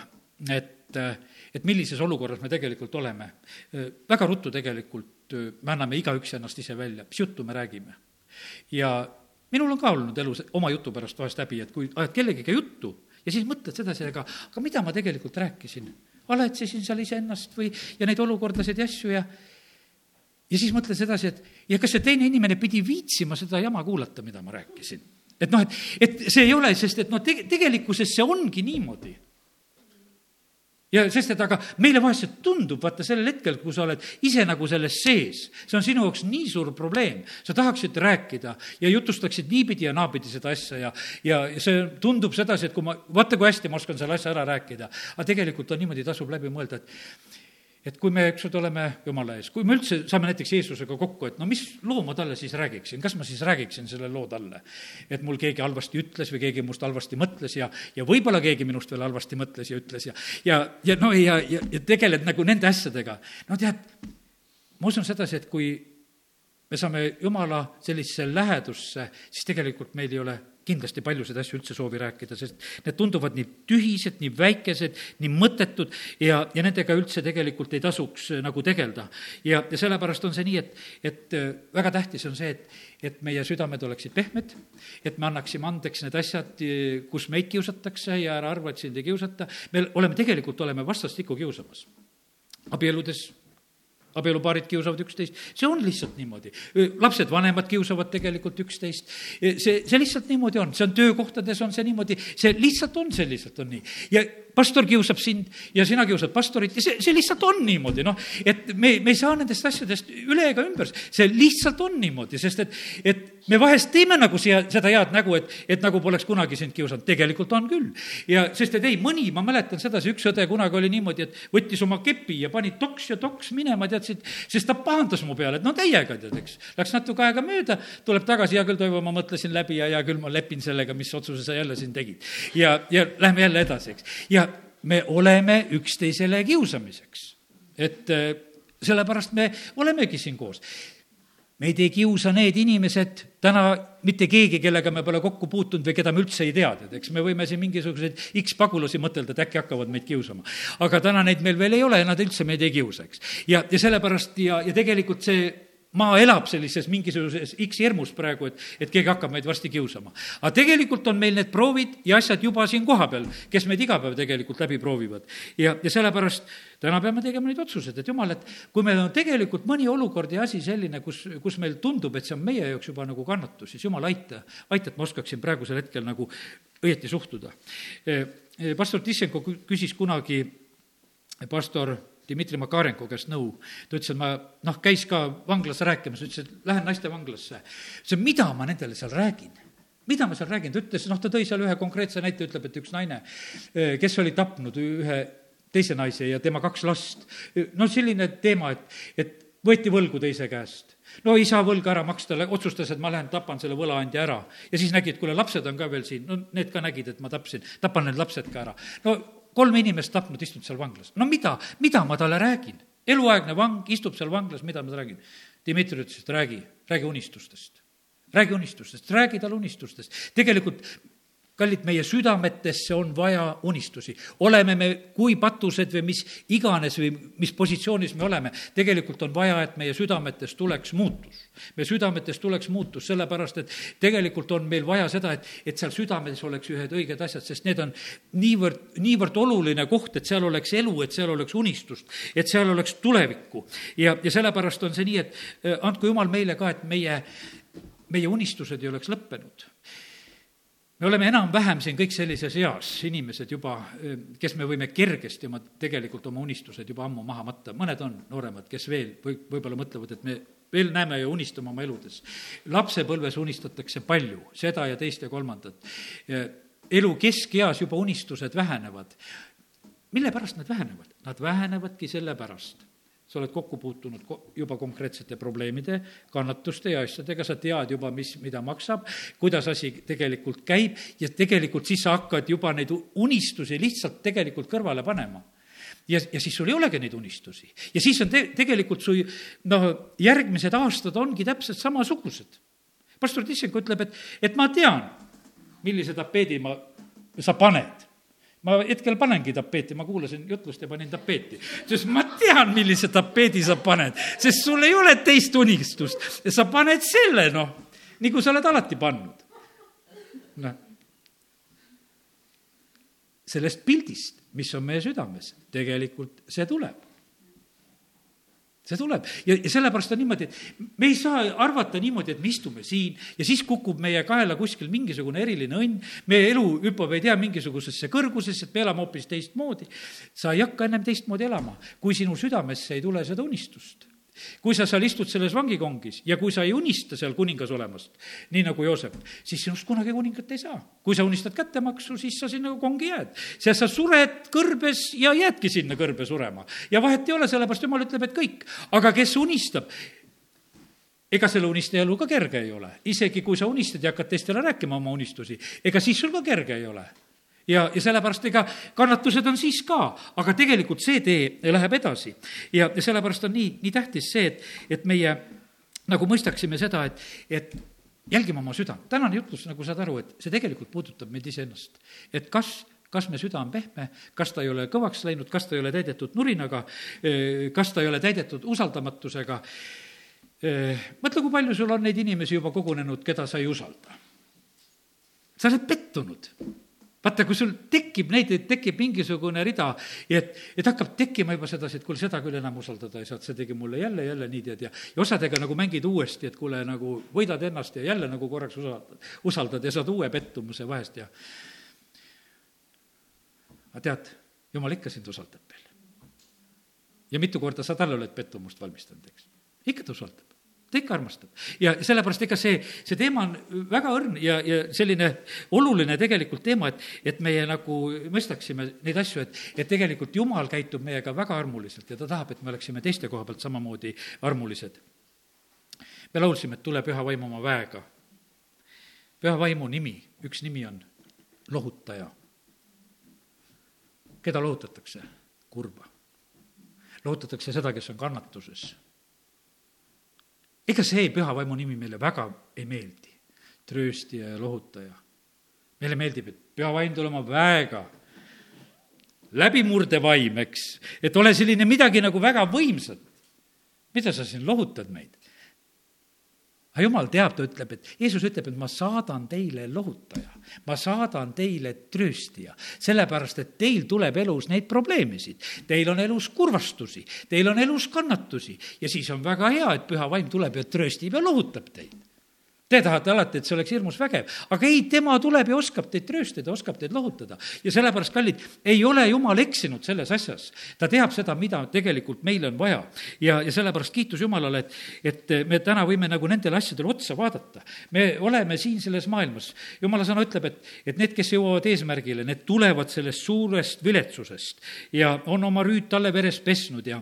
et, äh, et millises olukorras me tegelikult oleme. Väga ruttu tegelikult me anname igaüks ennast ise välja, mis juttu me räägime. ja minul on ka olnud elus oma jutu pärast vahest häbi, et kui ajad kellegiga juttu ja siis mõtled sedasi, aga, aga mida ma tegelikult rääkisin? valetsesin seal iseennast või, ja neid olukordasid ja asju ja ja siis mõtles edasi, et ja kas see teine inimene pidi viitsima seda jama kuulata, mida ma rääkisin. et noh, et, et see ei ole, sest et noh, teg-, tegelikkuses see ongi niimoodi. Ja sest, et aga meile vahest see tundub, vaata sellel hetkel, kui sa oled ise nagu selles sees, see on sinu jaoks nii suur probleem, sa tahaksid rääkida ja jutustaksid niipidi ja naapidi seda asja ja, ja see tundub sedasi, et kui ma, vaata, kui hästi ma oskan selle asja ära rääkida. aga tegelikult on niimoodi, tasub läbi mõelda, et et kui me, eks ju, oleme Jumala ees, kui me üldse saame näiteks Jeesusega kokku, et no mis loo ma talle siis räägiksin, kas ma siis räägiksin selle loo talle? et mul keegi halvasti ütles või keegi must halvasti mõtles ja, ja võib-olla keegi minust veel halvasti mõtles ja ütles ja, ja, ja no ja, ja, ja tegeled nagu nende asjadega. no tead, ma usun sedasi, et kui me saame Jumala sellisesse lähedusse, siis tegelikult meil ei ole kindlasti paljusid asju üldse soovi rääkida, sest need tunduvad nii tühised, nii väikesed, nii mõttetud ja, ja nendega üldse tegelikult ei tasuks äh, nagu tegeleda. ja, ja sellepärast on see nii, et, et äh, väga tähtis on see, et, et meie südamed oleksid pehmed, et me annaksime andeks need asjad, äh, kus meid kiusatakse ja ära arva, et sind ei kiusata. me oleme, tegelikult oleme vastastikku kiusamas. abieludes abielupaarid kiusavad üksteist, see on lihtsalt niimoodi. lapsed, vanemad kiusavad tegelikult üksteist. see, see lihtsalt niimoodi on, see on töökohtades on see niimoodi, see lihtsalt on, selliselt on nii. ja pastor kiusab sind ja sina kiusad pastorit ja see, see lihtsalt on niimoodi, noh, et me, me ei saa nendest asjadest üle ega ümber. see lihtsalt on niimoodi, sest et, et me vahest teeme nagu siia seda head nägu, et, et nagu poleks kunagi sind kiusanud, tegelikult on küll. ja sest et ei, mõni, ma mäletan sedasi, üks õde kunagi oli niimoodi, et võttis oma kepi ja pani toks ja toks minema, tead, võtsid, sest ta pahandas mu peale, et no täiega, tead, eks. Läks natuke aega mööda, tuleb tagasi, hea küll, Toivo, ma mõtlesin läbi ja hea küll, ma lepin sellega, mis otsuse sa jälle siin tegid. ja, ja lähme jälle edasi, eks. ja me oleme üksteisele kiusamiseks. et äh, sellepärast me olemegi siin koos meid ei kiusa need inimesed, täna mitte keegi, kellega me pole kokku puutunud või keda me üldse ei tea, tead, eks me võime siin mingisuguseid X pagulasi mõtelda, et äkki hakkavad meid kiusama. aga täna neid meil veel ei ole ja nad üldse meid ei kiusa, eks. ja, ja sellepärast ja, ja tegelikult see maa elab sellises mingisuguses X-hirmus praegu, et, et keegi hakkab meid varsti kiusama. aga tegelikult on meil need proovid ja asjad juba siin kohapeal, kes meid iga päev tegelikult läbi proovivad. ja, ja sellepärast täna peame tegema neid otsuseid, et jumal, et kui meil on tegelikult mõni olukord ja asi selline, kus, kus meil tundub, et see on meie jaoks juba nagu kannatus, siis jumal, aita, aita, et ma oskaksin praegusel hetkel nagu õieti suhtuda. pastor Tissenko küsis kunagi pastor Dmitri Makarenko käest nõu. ta ütles, et ma, noh, käis ka vanglas rääkimas, ütles, et lähen naistevanglasse. ütles, et mida ma nendele seal räägin mida ma seal räägin, ta ütles, noh, ta tõi seal ühe konkreetse näite, ütleb, et üks naine, eh, kes oli tapnud ühe teise naise ja tema kaks last. no selline teema, et, et võeti võlgu teise käest. no ei saa võlga ära maksta, otsustas, et ma lähen tapan selle võlaandja ära. ja siis nägi, et kuule, lapsed on ka veel siin, no need ka nägid, et ma tapsin, tapan need lapsed ka ära. no kolm inimest tapnud, istud seal vanglas. no mida, mida ma talle räägin? eluaegne vang istub seal vanglas, mida ma räägin? Dmitri ütles, et räägi, räägi unistustest. räägi unistustest, räägi talle unistustest. tegelikult kallid, meie südametesse on vaja unistusi. oleme me kui patused või mis iganes või mis positsioonis me oleme, tegelikult on vaja, et meie südametes tuleks muutus. meie südametes tuleks muutus, sellepärast et tegelikult on meil vaja seda, et, et seal südames oleks ühed õiged asjad, sest need on niivõrd, niivõrd oluline koht, et seal oleks elu, et seal oleks unistust, et seal oleks tulevikku. ja, ja sellepärast on see nii, et äh, andku jumal meile ka, et meie, meie unistused ei oleks lõppenud me oleme enam-vähem siin kõik sellises eas inimesed juba, kes me võime kergesti oma, tegelikult oma unistused juba ammu maha matta, mõned on nooremad, kes veel või, võib-olla mõtlevad, et me veel näeme ja unistame oma eludes. lapsepõlves unistatakse palju, seda ja teist ja kolmandat. elu keskeas juba unistused vähenevad. mille pärast nad vähenevad? Nad vähenevadki sellepärast sa oled kokku puutunud juba konkreetsete probleemide, kannatuste ja asjadega, sa tead juba, mis, mida maksab, kuidas asi tegelikult käib ja tegelikult siis sa hakkad juba neid unistusi lihtsalt tegelikult kõrvale panema ja, ja siis sul ei olegi neid unistusi. ja siis on te-, tegelikult su noh, järgmised aastad ongi täpselt samasugused. pastor Tissenko ütleb, et, et ma tean, millise tapeedi ma, sa paned ma hetkel panengi tapeeti, ma kuulasin jutlust ja panin tapeeti. sest ma tean, millise tapeedi sa paned, sest sul ei ole teist unistust. sa paned selle, noh, nagu sa oled alati pannud. noh, sellest pildist, mis on meie südames, tegelikult see tuleb see tuleb. Ja, ja sellepärast on niimoodi, et me ei saa arvata niimoodi, et me istume siin ja siis kukub meie kaela kuskil mingisugune eriline õnn, meie elu hüppab ei tea mingisugusesse kõrgusesse, et me elame hoopis teistmoodi. sa ei hakka ennem teistmoodi elama, kui sinu südamesse ei tule seda unistust kui sa seal istud selles vangikongis ja kui sa ei unista seal kuningas olemast, nii nagu Joosep, siis sinust kunagi kuningat ei saa. kui sa unistad kättemaksu, siis sa sinna kongi jääd. sest sa sured kõrbes ja jäädki sinna kõrbe surema. ja vahet ei ole, sellepärast jumal ütleb, et kõik. aga kes unistab, ega selle unistaja elu ka kerge ei ole. isegi kui sa unistad ja hakkad teistele rääkima oma unistusi, ega siis sul ka kerge ei ole ja, ja sellepärast ega kannatused on siis ka, aga tegelikult see tee läheb edasi. ja, sellepärast on nii, nii tähtis see, et, et meie nagu mõistaksime seda, et, et jälgime oma südant. tänane jutlus, nagu saad aru, et see tegelikult puudutab meid iseennast. et kas kas me süda on pehme, kas ta ei ole kõvaks läinud, kas ta ei ole täidetud nurinaga, kas ta ei ole täidetud usaldamatusega. mõtle, kui palju sul on neid inimesi juba kogunenud, keda sa ei usalda. sa oled pettunud vaata, kui sul tekib neid, tekib mingisugune rida, et, et hakkab tekkima juba sedasi, et kuule, seda küll enam usaldada ei saa, et see tegi mulle jälle, jälle nii, tead, ja ja osadega nagu mängid uuesti, et kuule, nagu võidad ennast ja jälle nagu korraks usaldad, usaldad ja saad uue pettumuse vahest ja aga tead, jumal ikka sind usaldab veel. ja mitu korda sa talle oled pettumust valmistanud, eks? ikka ta usaldab ta ikka armastab. ja sellepärast ega see, see teema on väga õrn ja, ja selline oluline tegelikult teema, et, et meie nagu mõistaksime neid asju, et, et tegelikult Jumal käitub meiega väga armuliselt ja ta tahab, et me oleksime teiste koha pealt samamoodi armulised. me laulsime, et tule püha vaim oma väega. püha vaimu nimi, üks nimi on lohutaja. keda lohutatakse? kurba. lohutatakse seda, kes on kannatuses ega see püha vaimu nimi meile väga ei meeldi, trööstija ja lohutaja. meile meeldib, et püha vaim tuleb oma väega, läbimurdevaim, eks, et ole selline midagi nagu väga võimsat. mida sa siin lohutad meid? Aga jumal teab, ta ütleb, et Jeesus ütleb, et ma saadan teile lohutaja, ma saadan teile trööstija, sellepärast et teil tuleb elus neid probleemisid, teil on elus kurvastusi, teil on elus kannatusi ja siis on väga hea, et püha vaim tuleb ja trööstib ja lohutab teid Te tahate alati, et see oleks hirmus vägev, aga ei, tema tuleb ja oskab teid trööstada, oskab teid lohutada. ja sellepärast, kallid, ei ole jumal eksinud selles asjas. ta teab seda, mida tegelikult meile on vaja. ja, ja sellepärast kiitus Jumalale, et, et me täna võime nagu nendele asjadele otsa vaadata. me oleme siin selles maailmas, jumala sõna ütleb, et, et need, kes jõuavad eesmärgile, need tulevad sellest suurest viletsusest ja on oma rüüd talle veres pesnud ja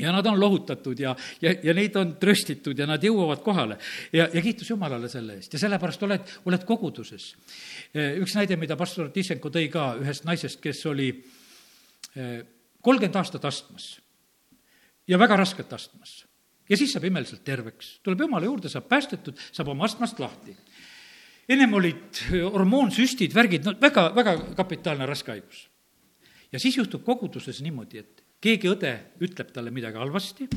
ja nad on lohutatud ja, ja, ja neid on tröstitud ja nad jõuavad kohale. ja, ja kiitus Jumalale selle eest ja sellepärast oled, oled koguduses. üks näide, mida pastor Tissenko tõi ka ühest naisest, kes oli eh, kolmkümmend aastat astmas ja väga rasket astmas. ja siis saab imeliselt terveks, tuleb Jumala juurde, saab päästetud, saab oma astmast lahti. ennem olid hormoonsüstid, värgid, no väga, väga kapitaalne raske haigus. ja siis juhtub koguduses niimoodi, et keegi õde ütleb talle midagi halvasti,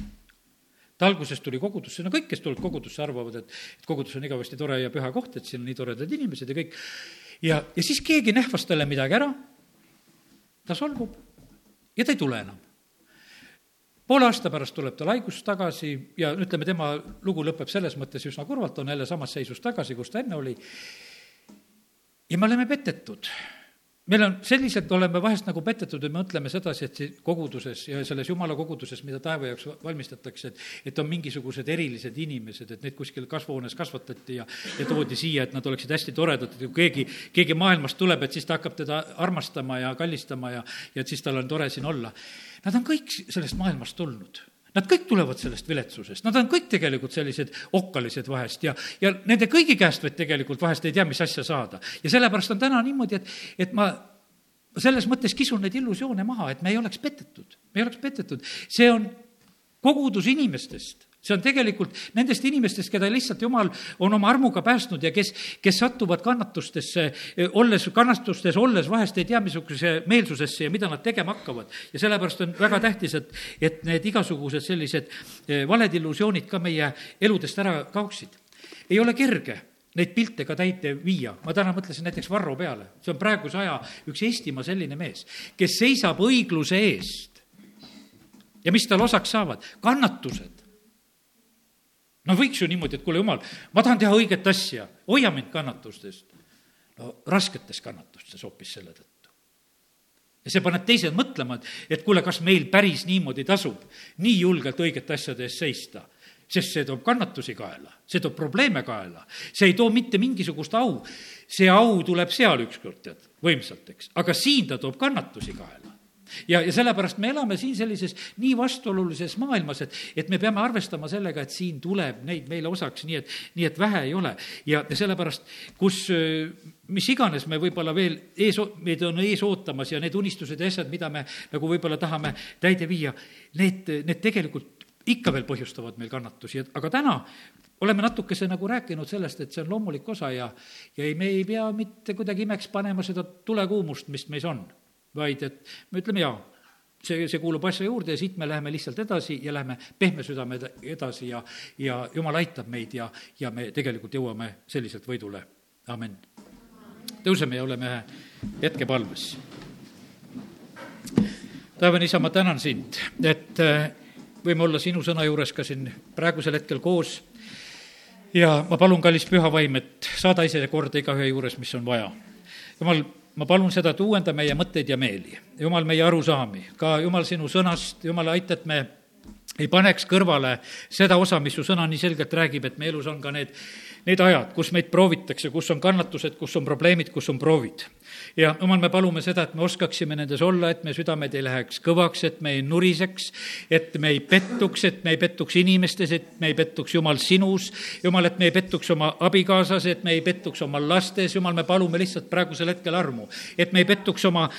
ta alguses tuli kogudusse, no kõik, kes tulevad kogudusse, arvavad, et, et kogudus on igavesti tore ja püha koht, et siin on nii toredad inimesed ja kõik. ja, ja siis keegi nähvas talle midagi ära, ta solvub ja ta ei tule enam. poole aasta pärast tuleb tal haigus tagasi ja ütleme, tema lugu lõpeb selles mõttes üsna kurvalt, on jälle samas seisus tagasi, kus ta enne oli. ja me oleme petetud meil on, selliselt oleme vahest nagu petetud ja me mõtleme sedasi, et siin koguduses ja selles jumala koguduses, mida taeva jaoks valmistatakse, et, et on mingisugused erilised inimesed, et neid kuskil kasvuhoones kasvatati ja, ja toodi siia, et nad oleksid hästi toredad, et kui keegi, keegi maailmast tuleb, et siis ta hakkab teda armastama ja kallistama ja, ja et siis tal on tore siin olla. Nad on kõik sellest maailmast tulnud Nad kõik tulevad sellest viletsusest, nad on kõik tegelikult sellised okkalised vahest ja, ja nende kõigi käest võid tegelikult vahest ei tea, mis asja saada. ja sellepärast on täna niimoodi, et, et ma selles mõttes kisun neid illusioone maha, et me ei oleks petetud, me ei oleks petetud. see on kogudus inimestest see on tegelikult nendest inimestest, keda lihtsalt Jumal on oma armuga päästnud ja kes, kes satuvad kannatustesse, olles, kannatustes olles vahest ei tea, missuguse meelsusesse ja mida nad tegema hakkavad. ja sellepärast on väga tähtis, et, et need igasugused sellised eh, valed illusioonid ka meie eludest ära kaoksid. ei ole kerge neid pilte ka täite viia. ma täna mõtlesin näiteks Varro peale, see on praeguse aja üks Eestimaa selline mees, kes seisab õigluse eest. ja mis tal osaks saavad? kannatused no võiks ju niimoodi, et kuule, jumal, ma tahan teha õiget asja, hoia mind kannatustest. no rasketes kannatustes hoopis selle tõttu. ja see paneb teised mõtlema, et, et kuule, kas meil päris niimoodi tasub nii julgelt õigete asjade eest seista sest see toob kannatusi kaela, see toob probleeme kaela, see ei too mitte mingisugust au. see au tuleb seal ükskord, tead, võimsalt, eks, aga siin ta toob kannatusi kaela ja, ja sellepärast me elame siin sellises nii vastuolulises maailmas, et, et me peame arvestama sellega, et siin tuleb neid meile osaks, nii et, nii et vähe ei ole. ja, sellepärast, kus mis iganes me võib-olla veel ees, meid on ees ootamas ja need unistused ja asjad, mida me nagu võib-olla tahame täide viia, need, need tegelikult ikka veel põhjustavad meil kannatusi, et aga täna oleme natukese nagu rääkinud sellest, et see on loomulik osa ja, ja ei, me ei pea mitte kuidagi imeks panema seda tulekuumust, mis meis on vaid et me ütleme jaa, see, see kuulub asja juurde ja siit me läheme lihtsalt edasi ja läheme pehme südame edasi ja, ja jumal aitab meid ja, ja me tegelikult jõuame selliselt võidule, amin. tõuseme ja oleme ühe hetke palves. taevane isa, ma tänan sind, et äh, võime olla sinu sõna juures ka siin praegusel hetkel koos ja ma palun, kallis püha vaim, et saada ise korda igaühe juures, mis on vaja. jumal ma palun seda, et uuenda meie mõtteid ja meeli, Jumal, meie arusaami, ka Jumal, sinu sõnast, Jumal, aita, et me ei paneks kõrvale seda osa, mis su sõna nii selgelt räägib, et meie elus on ka need, need ajad, kus meid proovitakse, kus on kannatused, kus on probleemid, kus on proovid ja jumal, me palume seda, et me oskaksime nendes olla, et me südamed ei läheks kõvaks, et me ei nuriseks, et me ei pettuks, et me ei pettuks inimestes, et me ei pettuks, Jumal, sinus. Jumal, et me ei pettuks oma abikaasas, et me ei pettuks oma lastes, Jumal, me palume lihtsalt praegusel hetkel armu. et me ei pettuks oma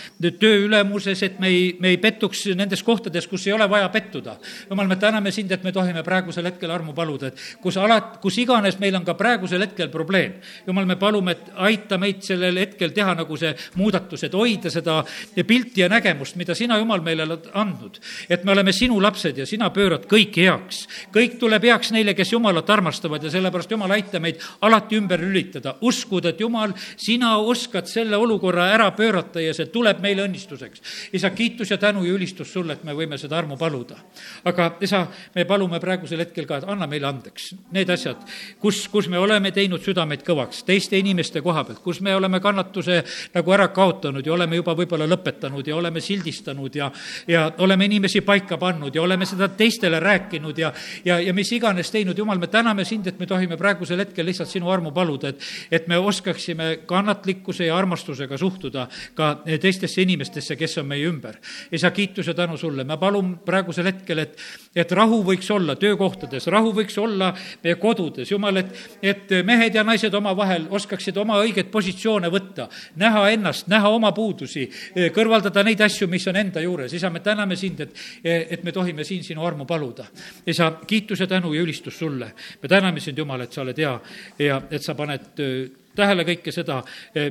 töö ülemuses, et me ei, me ei pettuks nendes kohtades, kus ei ole vaja pettuda. Jumal, me täname sind, et me tohime praegusel hetkel armu paluda, et kus alat-, kus iganes meil on ka praegusel hetkel probleem. Jumal, me palume, et aita meid sellel hetkel teha nagu see muudatus, et hoida seda pilti ja nägemust, mida sina, Jumal, meile oled andnud. et me oleme sinu lapsed ja sina pöörad kõik heaks. kõik tuleb heaks neile, kes Jumalat armastavad ja sellepärast, Jumal, aita meid alati ümber lülitada, uskuda, et Jumal, sina oskad selle olukorra ära pöörata ja see tuleb meile õnnistuseks. isa, kiitus ja tänu ja ülistus sulle, et me võime seda armu paluda. aga isa, me palume praegusel hetkel ka, et anna meile andeks need asjad, kus, kus me oleme teinud südameid kõvaks teiste inimeste koha pealt, kus me oleme kannatuse nagu ära kaotanud ja oleme juba võib-olla lõpetanud ja oleme sildistanud ja, ja oleme inimesi paika pannud ja oleme seda teistele rääkinud ja, ja, ja mis iganes teinud, jumal, me täname sind, et me tohime praegusel hetkel lihtsalt sinu armu paluda, et, et me oskaksime kannatlikkuse ja armastusega suhtuda ka teistesse inimestesse, kes on meie ümber. isa, kiitus ja tänu sulle, ma palun praegusel hetkel, et, et rahu võiks olla töökohtades, rahu võiks olla meie kodudes, jumal, et, et mehed ja naised omavahel oskaksid oma õigeid positsioone võtta, näha ennast, näha oma puudusi, kõrvaldada neid asju, mis on enda juures. isa, me täname sind, et, et me tohime siin sinu armu paluda. isa, kiitus ja tänu ja ülistus sulle. me täname sind, Jumal, et sa oled hea ja et sa paned tähele kõike seda,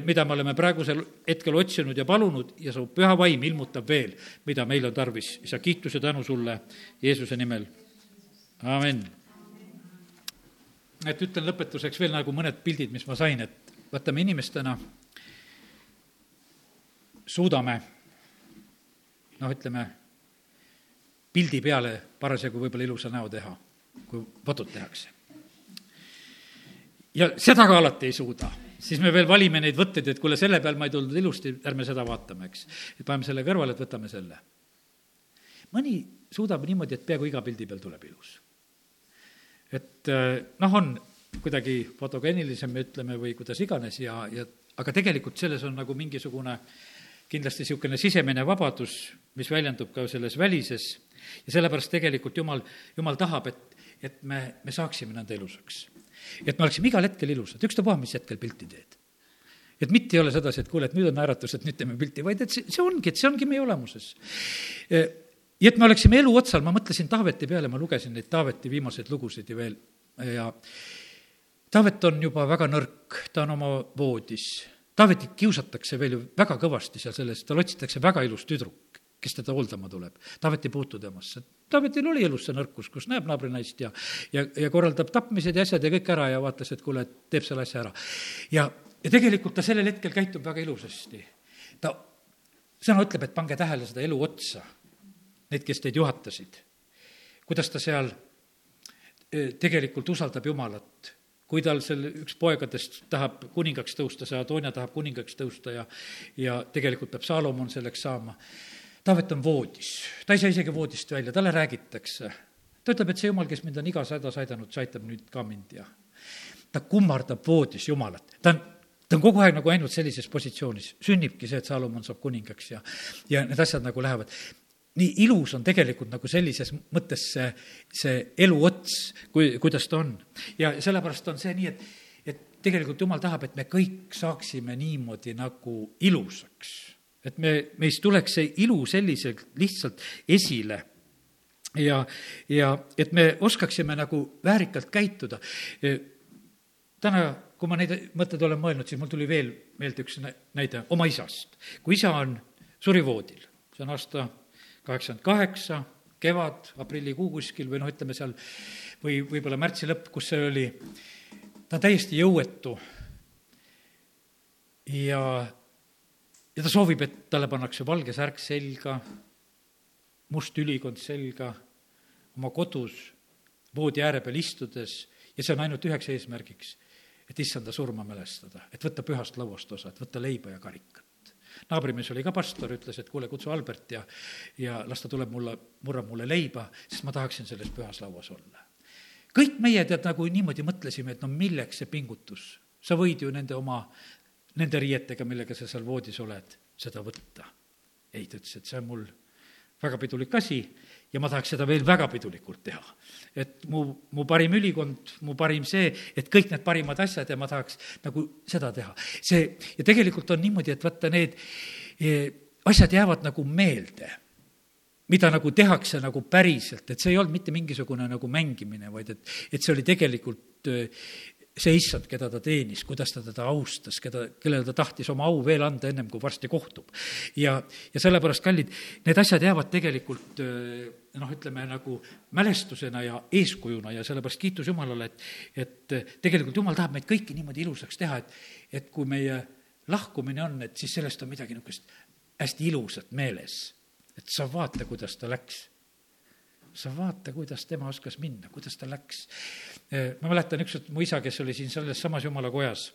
mida me oleme praegusel hetkel otsinud ja palunud ja su püha vaim ilmutab veel, mida meil on tarvis. isa, kiitus ja tänu sulle Jeesuse nimel. amin. Et ütlen lõpetuseks veel nagu mõned pildid, mis ma sain, et vaata, me inimestena suudame noh, ütleme, pildi peale parasjagu võib-olla ilusa näo teha, kui fotot tehakse. ja seda ka alati ei suuda, siis me veel valime neid võtteid, et kuule, selle peal ma ei tulnud ilusti, ärme seda vaatame, eks. et paneme selle kõrvale, et võtame selle. mõni suudab niimoodi, et peaaegu iga pildi peal tuleb ilus. Et noh, on kuidagi fotogeenilisem, ütleme, või kuidas iganes ja, ja aga tegelikult selles on nagu mingisugune äh, kindlasti niisugune sisemine vabadus, mis väljendub ka selles välises ja sellepärast tegelikult Jumal, Jumal tahab, et, et me, me saaksime nõnda ilusaks. et me oleksime igal hetkel ilusad, ükstapuha, mis hetkel pilti teed. et mitte ei ole sedasi, et kuule, et nüüd on naeratus, et nüüd teeme pilti, vaid et see, see ongi, et see ongi meie olemuses. Ja et me oleksime elu otsal, ma mõtlesin Taaveti peale, ma lugesin neid Taaveti viimaseid lugusid ja veel ja Taavet on juba väga nõrk, ta on oma voodis Taavetit kiusatakse veel ju väga kõvasti seal selles, tal otsitakse väga ilus tüdruk, kes teda hooldama tuleb. Taavet ei puutu temasse. Taavetil oli elus see nõrkus, kus näeb naabrinaist ja, ja, ja korraldab tapmised ja asjad ja kõik ära ja vaatas, et kuule, et teeb selle asja ära. ja, ja tegelikult ta sellel hetkel käitub väga ilusasti. ta, sõna ütleb, et pange tähele seda elu otsa, need, kes teid juhatasid. kuidas ta seal eh, tegelikult usaldab Jumalat kui tal seal üks poegadest tahab kuningaks tõusta, see Adonia tahab kuningaks tõusta ja, ja tegelikult peab Saalomon selleks saama. Taavet on voodis, ta ei saa isegi voodist välja, talle räägitakse. ta ütleb, et see jumal, kes mind on igas hädas aidanud, see aitab nüüd ka mind ja ta kummardab voodis Jumalat, ta on ta on kogu aeg nagu ainult sellises positsioonis, sünnibki see, et Saalomon saab kuningaks ja, ja need asjad nagu lähevad nii ilus on tegelikult nagu sellises mõttes see, see elu ots, kui, kuidas ta on. ja sellepärast on see nii, et, et tegelikult jumal tahab, et me kõik saaksime niimoodi nagu ilusaks. et me, meist tuleks see ilu selliselt lihtsalt esile ja, ja et me oskaksime nagu väärikalt käituda. täna, kui ma neid mõtteid olen mõelnud, siis mul tuli veel meelde üks näide oma isast. kui isa on surivoodil, see on aasta kaheksakümmend kaheksa, kevad, aprillikuu kuskil või noh, ütleme seal, või võib-olla märtsi lõpp, kus see oli, ta on täiesti jõuetu. ja, ja ta soovib, et talle pannakse valge särk selga, must ülikond selga, oma kodus voodi ääre peal istudes. Ja see on ainult üheks eesmärgiks, et issanda surma mälestada, et võtta pühast lauast osa, et võtta leiba ja karikat naabrimees oli ka pastor, ütles, et kuule, kutsu Albert ja, ja las ta tuleb mulle, murrab mulle leiba, sest ma tahaksin selles pühas lauas olla. kõik meie tead nagu niimoodi mõtlesime, et no milleks see pingutus, sa võid ju nende oma, nende riietega, millega sa seal voodis oled, seda võtta. ei, ta ütles, et see on mul väga pidulik asi ja ma tahaks seda veel väga pidulikult teha. et mu, mu parim ülikond, mu parim see, et kõik need parimad asjad ja ma tahaks nagu seda teha. see, ja tegelikult on niimoodi, et vaata, need eh, asjad jäävad nagu meelde mida nagu tehakse nagu päriselt, et see ei olnud mitte mingisugune nagu mängimine, vaid et, et see oli tegelikult eh, see issand, keda ta teenis, kuidas ta teda austas, keda, kellele ta tahtis oma au veel anda, ennem kui varsti kohtub. ja, ja sellepärast, kallid, need asjad jäävad tegelikult noh, ütleme nagu mälestusena ja eeskujuna ja sellepärast kiitus Jumalale, et, et tegelikult Jumal tahab meid kõiki niimoodi ilusaks teha, et, et kui meie lahkumine on, et siis sellest on midagi niisugust hästi ilusat meeles. et sa vaata, kuidas ta läks sa vaata, kuidas tema oskas minna, kuidas ta läks. ma mäletan ükskord mu isa, kes oli siin selles samas jumala kojas,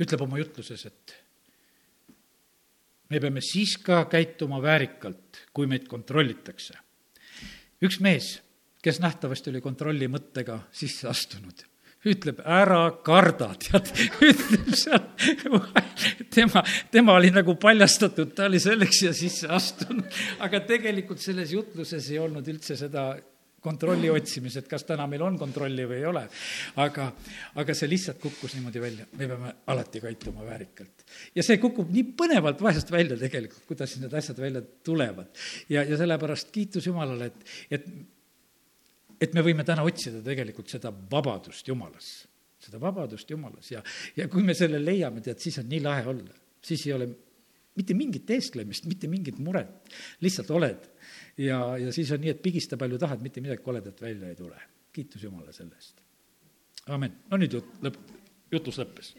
ütleb oma jutluses, et me peame siis ka käituma väärikalt, kui meid kontrollitakse. üks mees, kes nähtavasti oli kontrolli mõttega sisse astunud ütleb, ära karda, tead, [LAUGHS] ütleb seal, tema, tema oli nagu paljastatud, ta oli selleks siia sisse astunud, aga tegelikult selles jutluses ei olnud üldse seda kontrolli otsimis, et kas täna meil on kontrolli või ei ole. aga, aga see lihtsalt kukkus niimoodi välja, me peame alati käituma väärikalt. ja see kukub nii põnevalt vahest välja tegelikult, kuidas need asjad välja tulevad. ja, ja sellepärast kiitus Jumalale, et, et et me võime täna otsida tegelikult seda vabadust Jumalas, seda vabadust Jumalas ja, ja kui me selle leiame, tead, siis on nii lahe olla. siis ei ole mitte mingit eesklemist, mitte mingit muret, lihtsalt oled. Ja, ja siis on nii, et pigista palju tahad, mitte midagi koledat välja ei tule. kiitus Jumala selle eest. amin, no nüüd jut-, lõpp, jutlus lõppes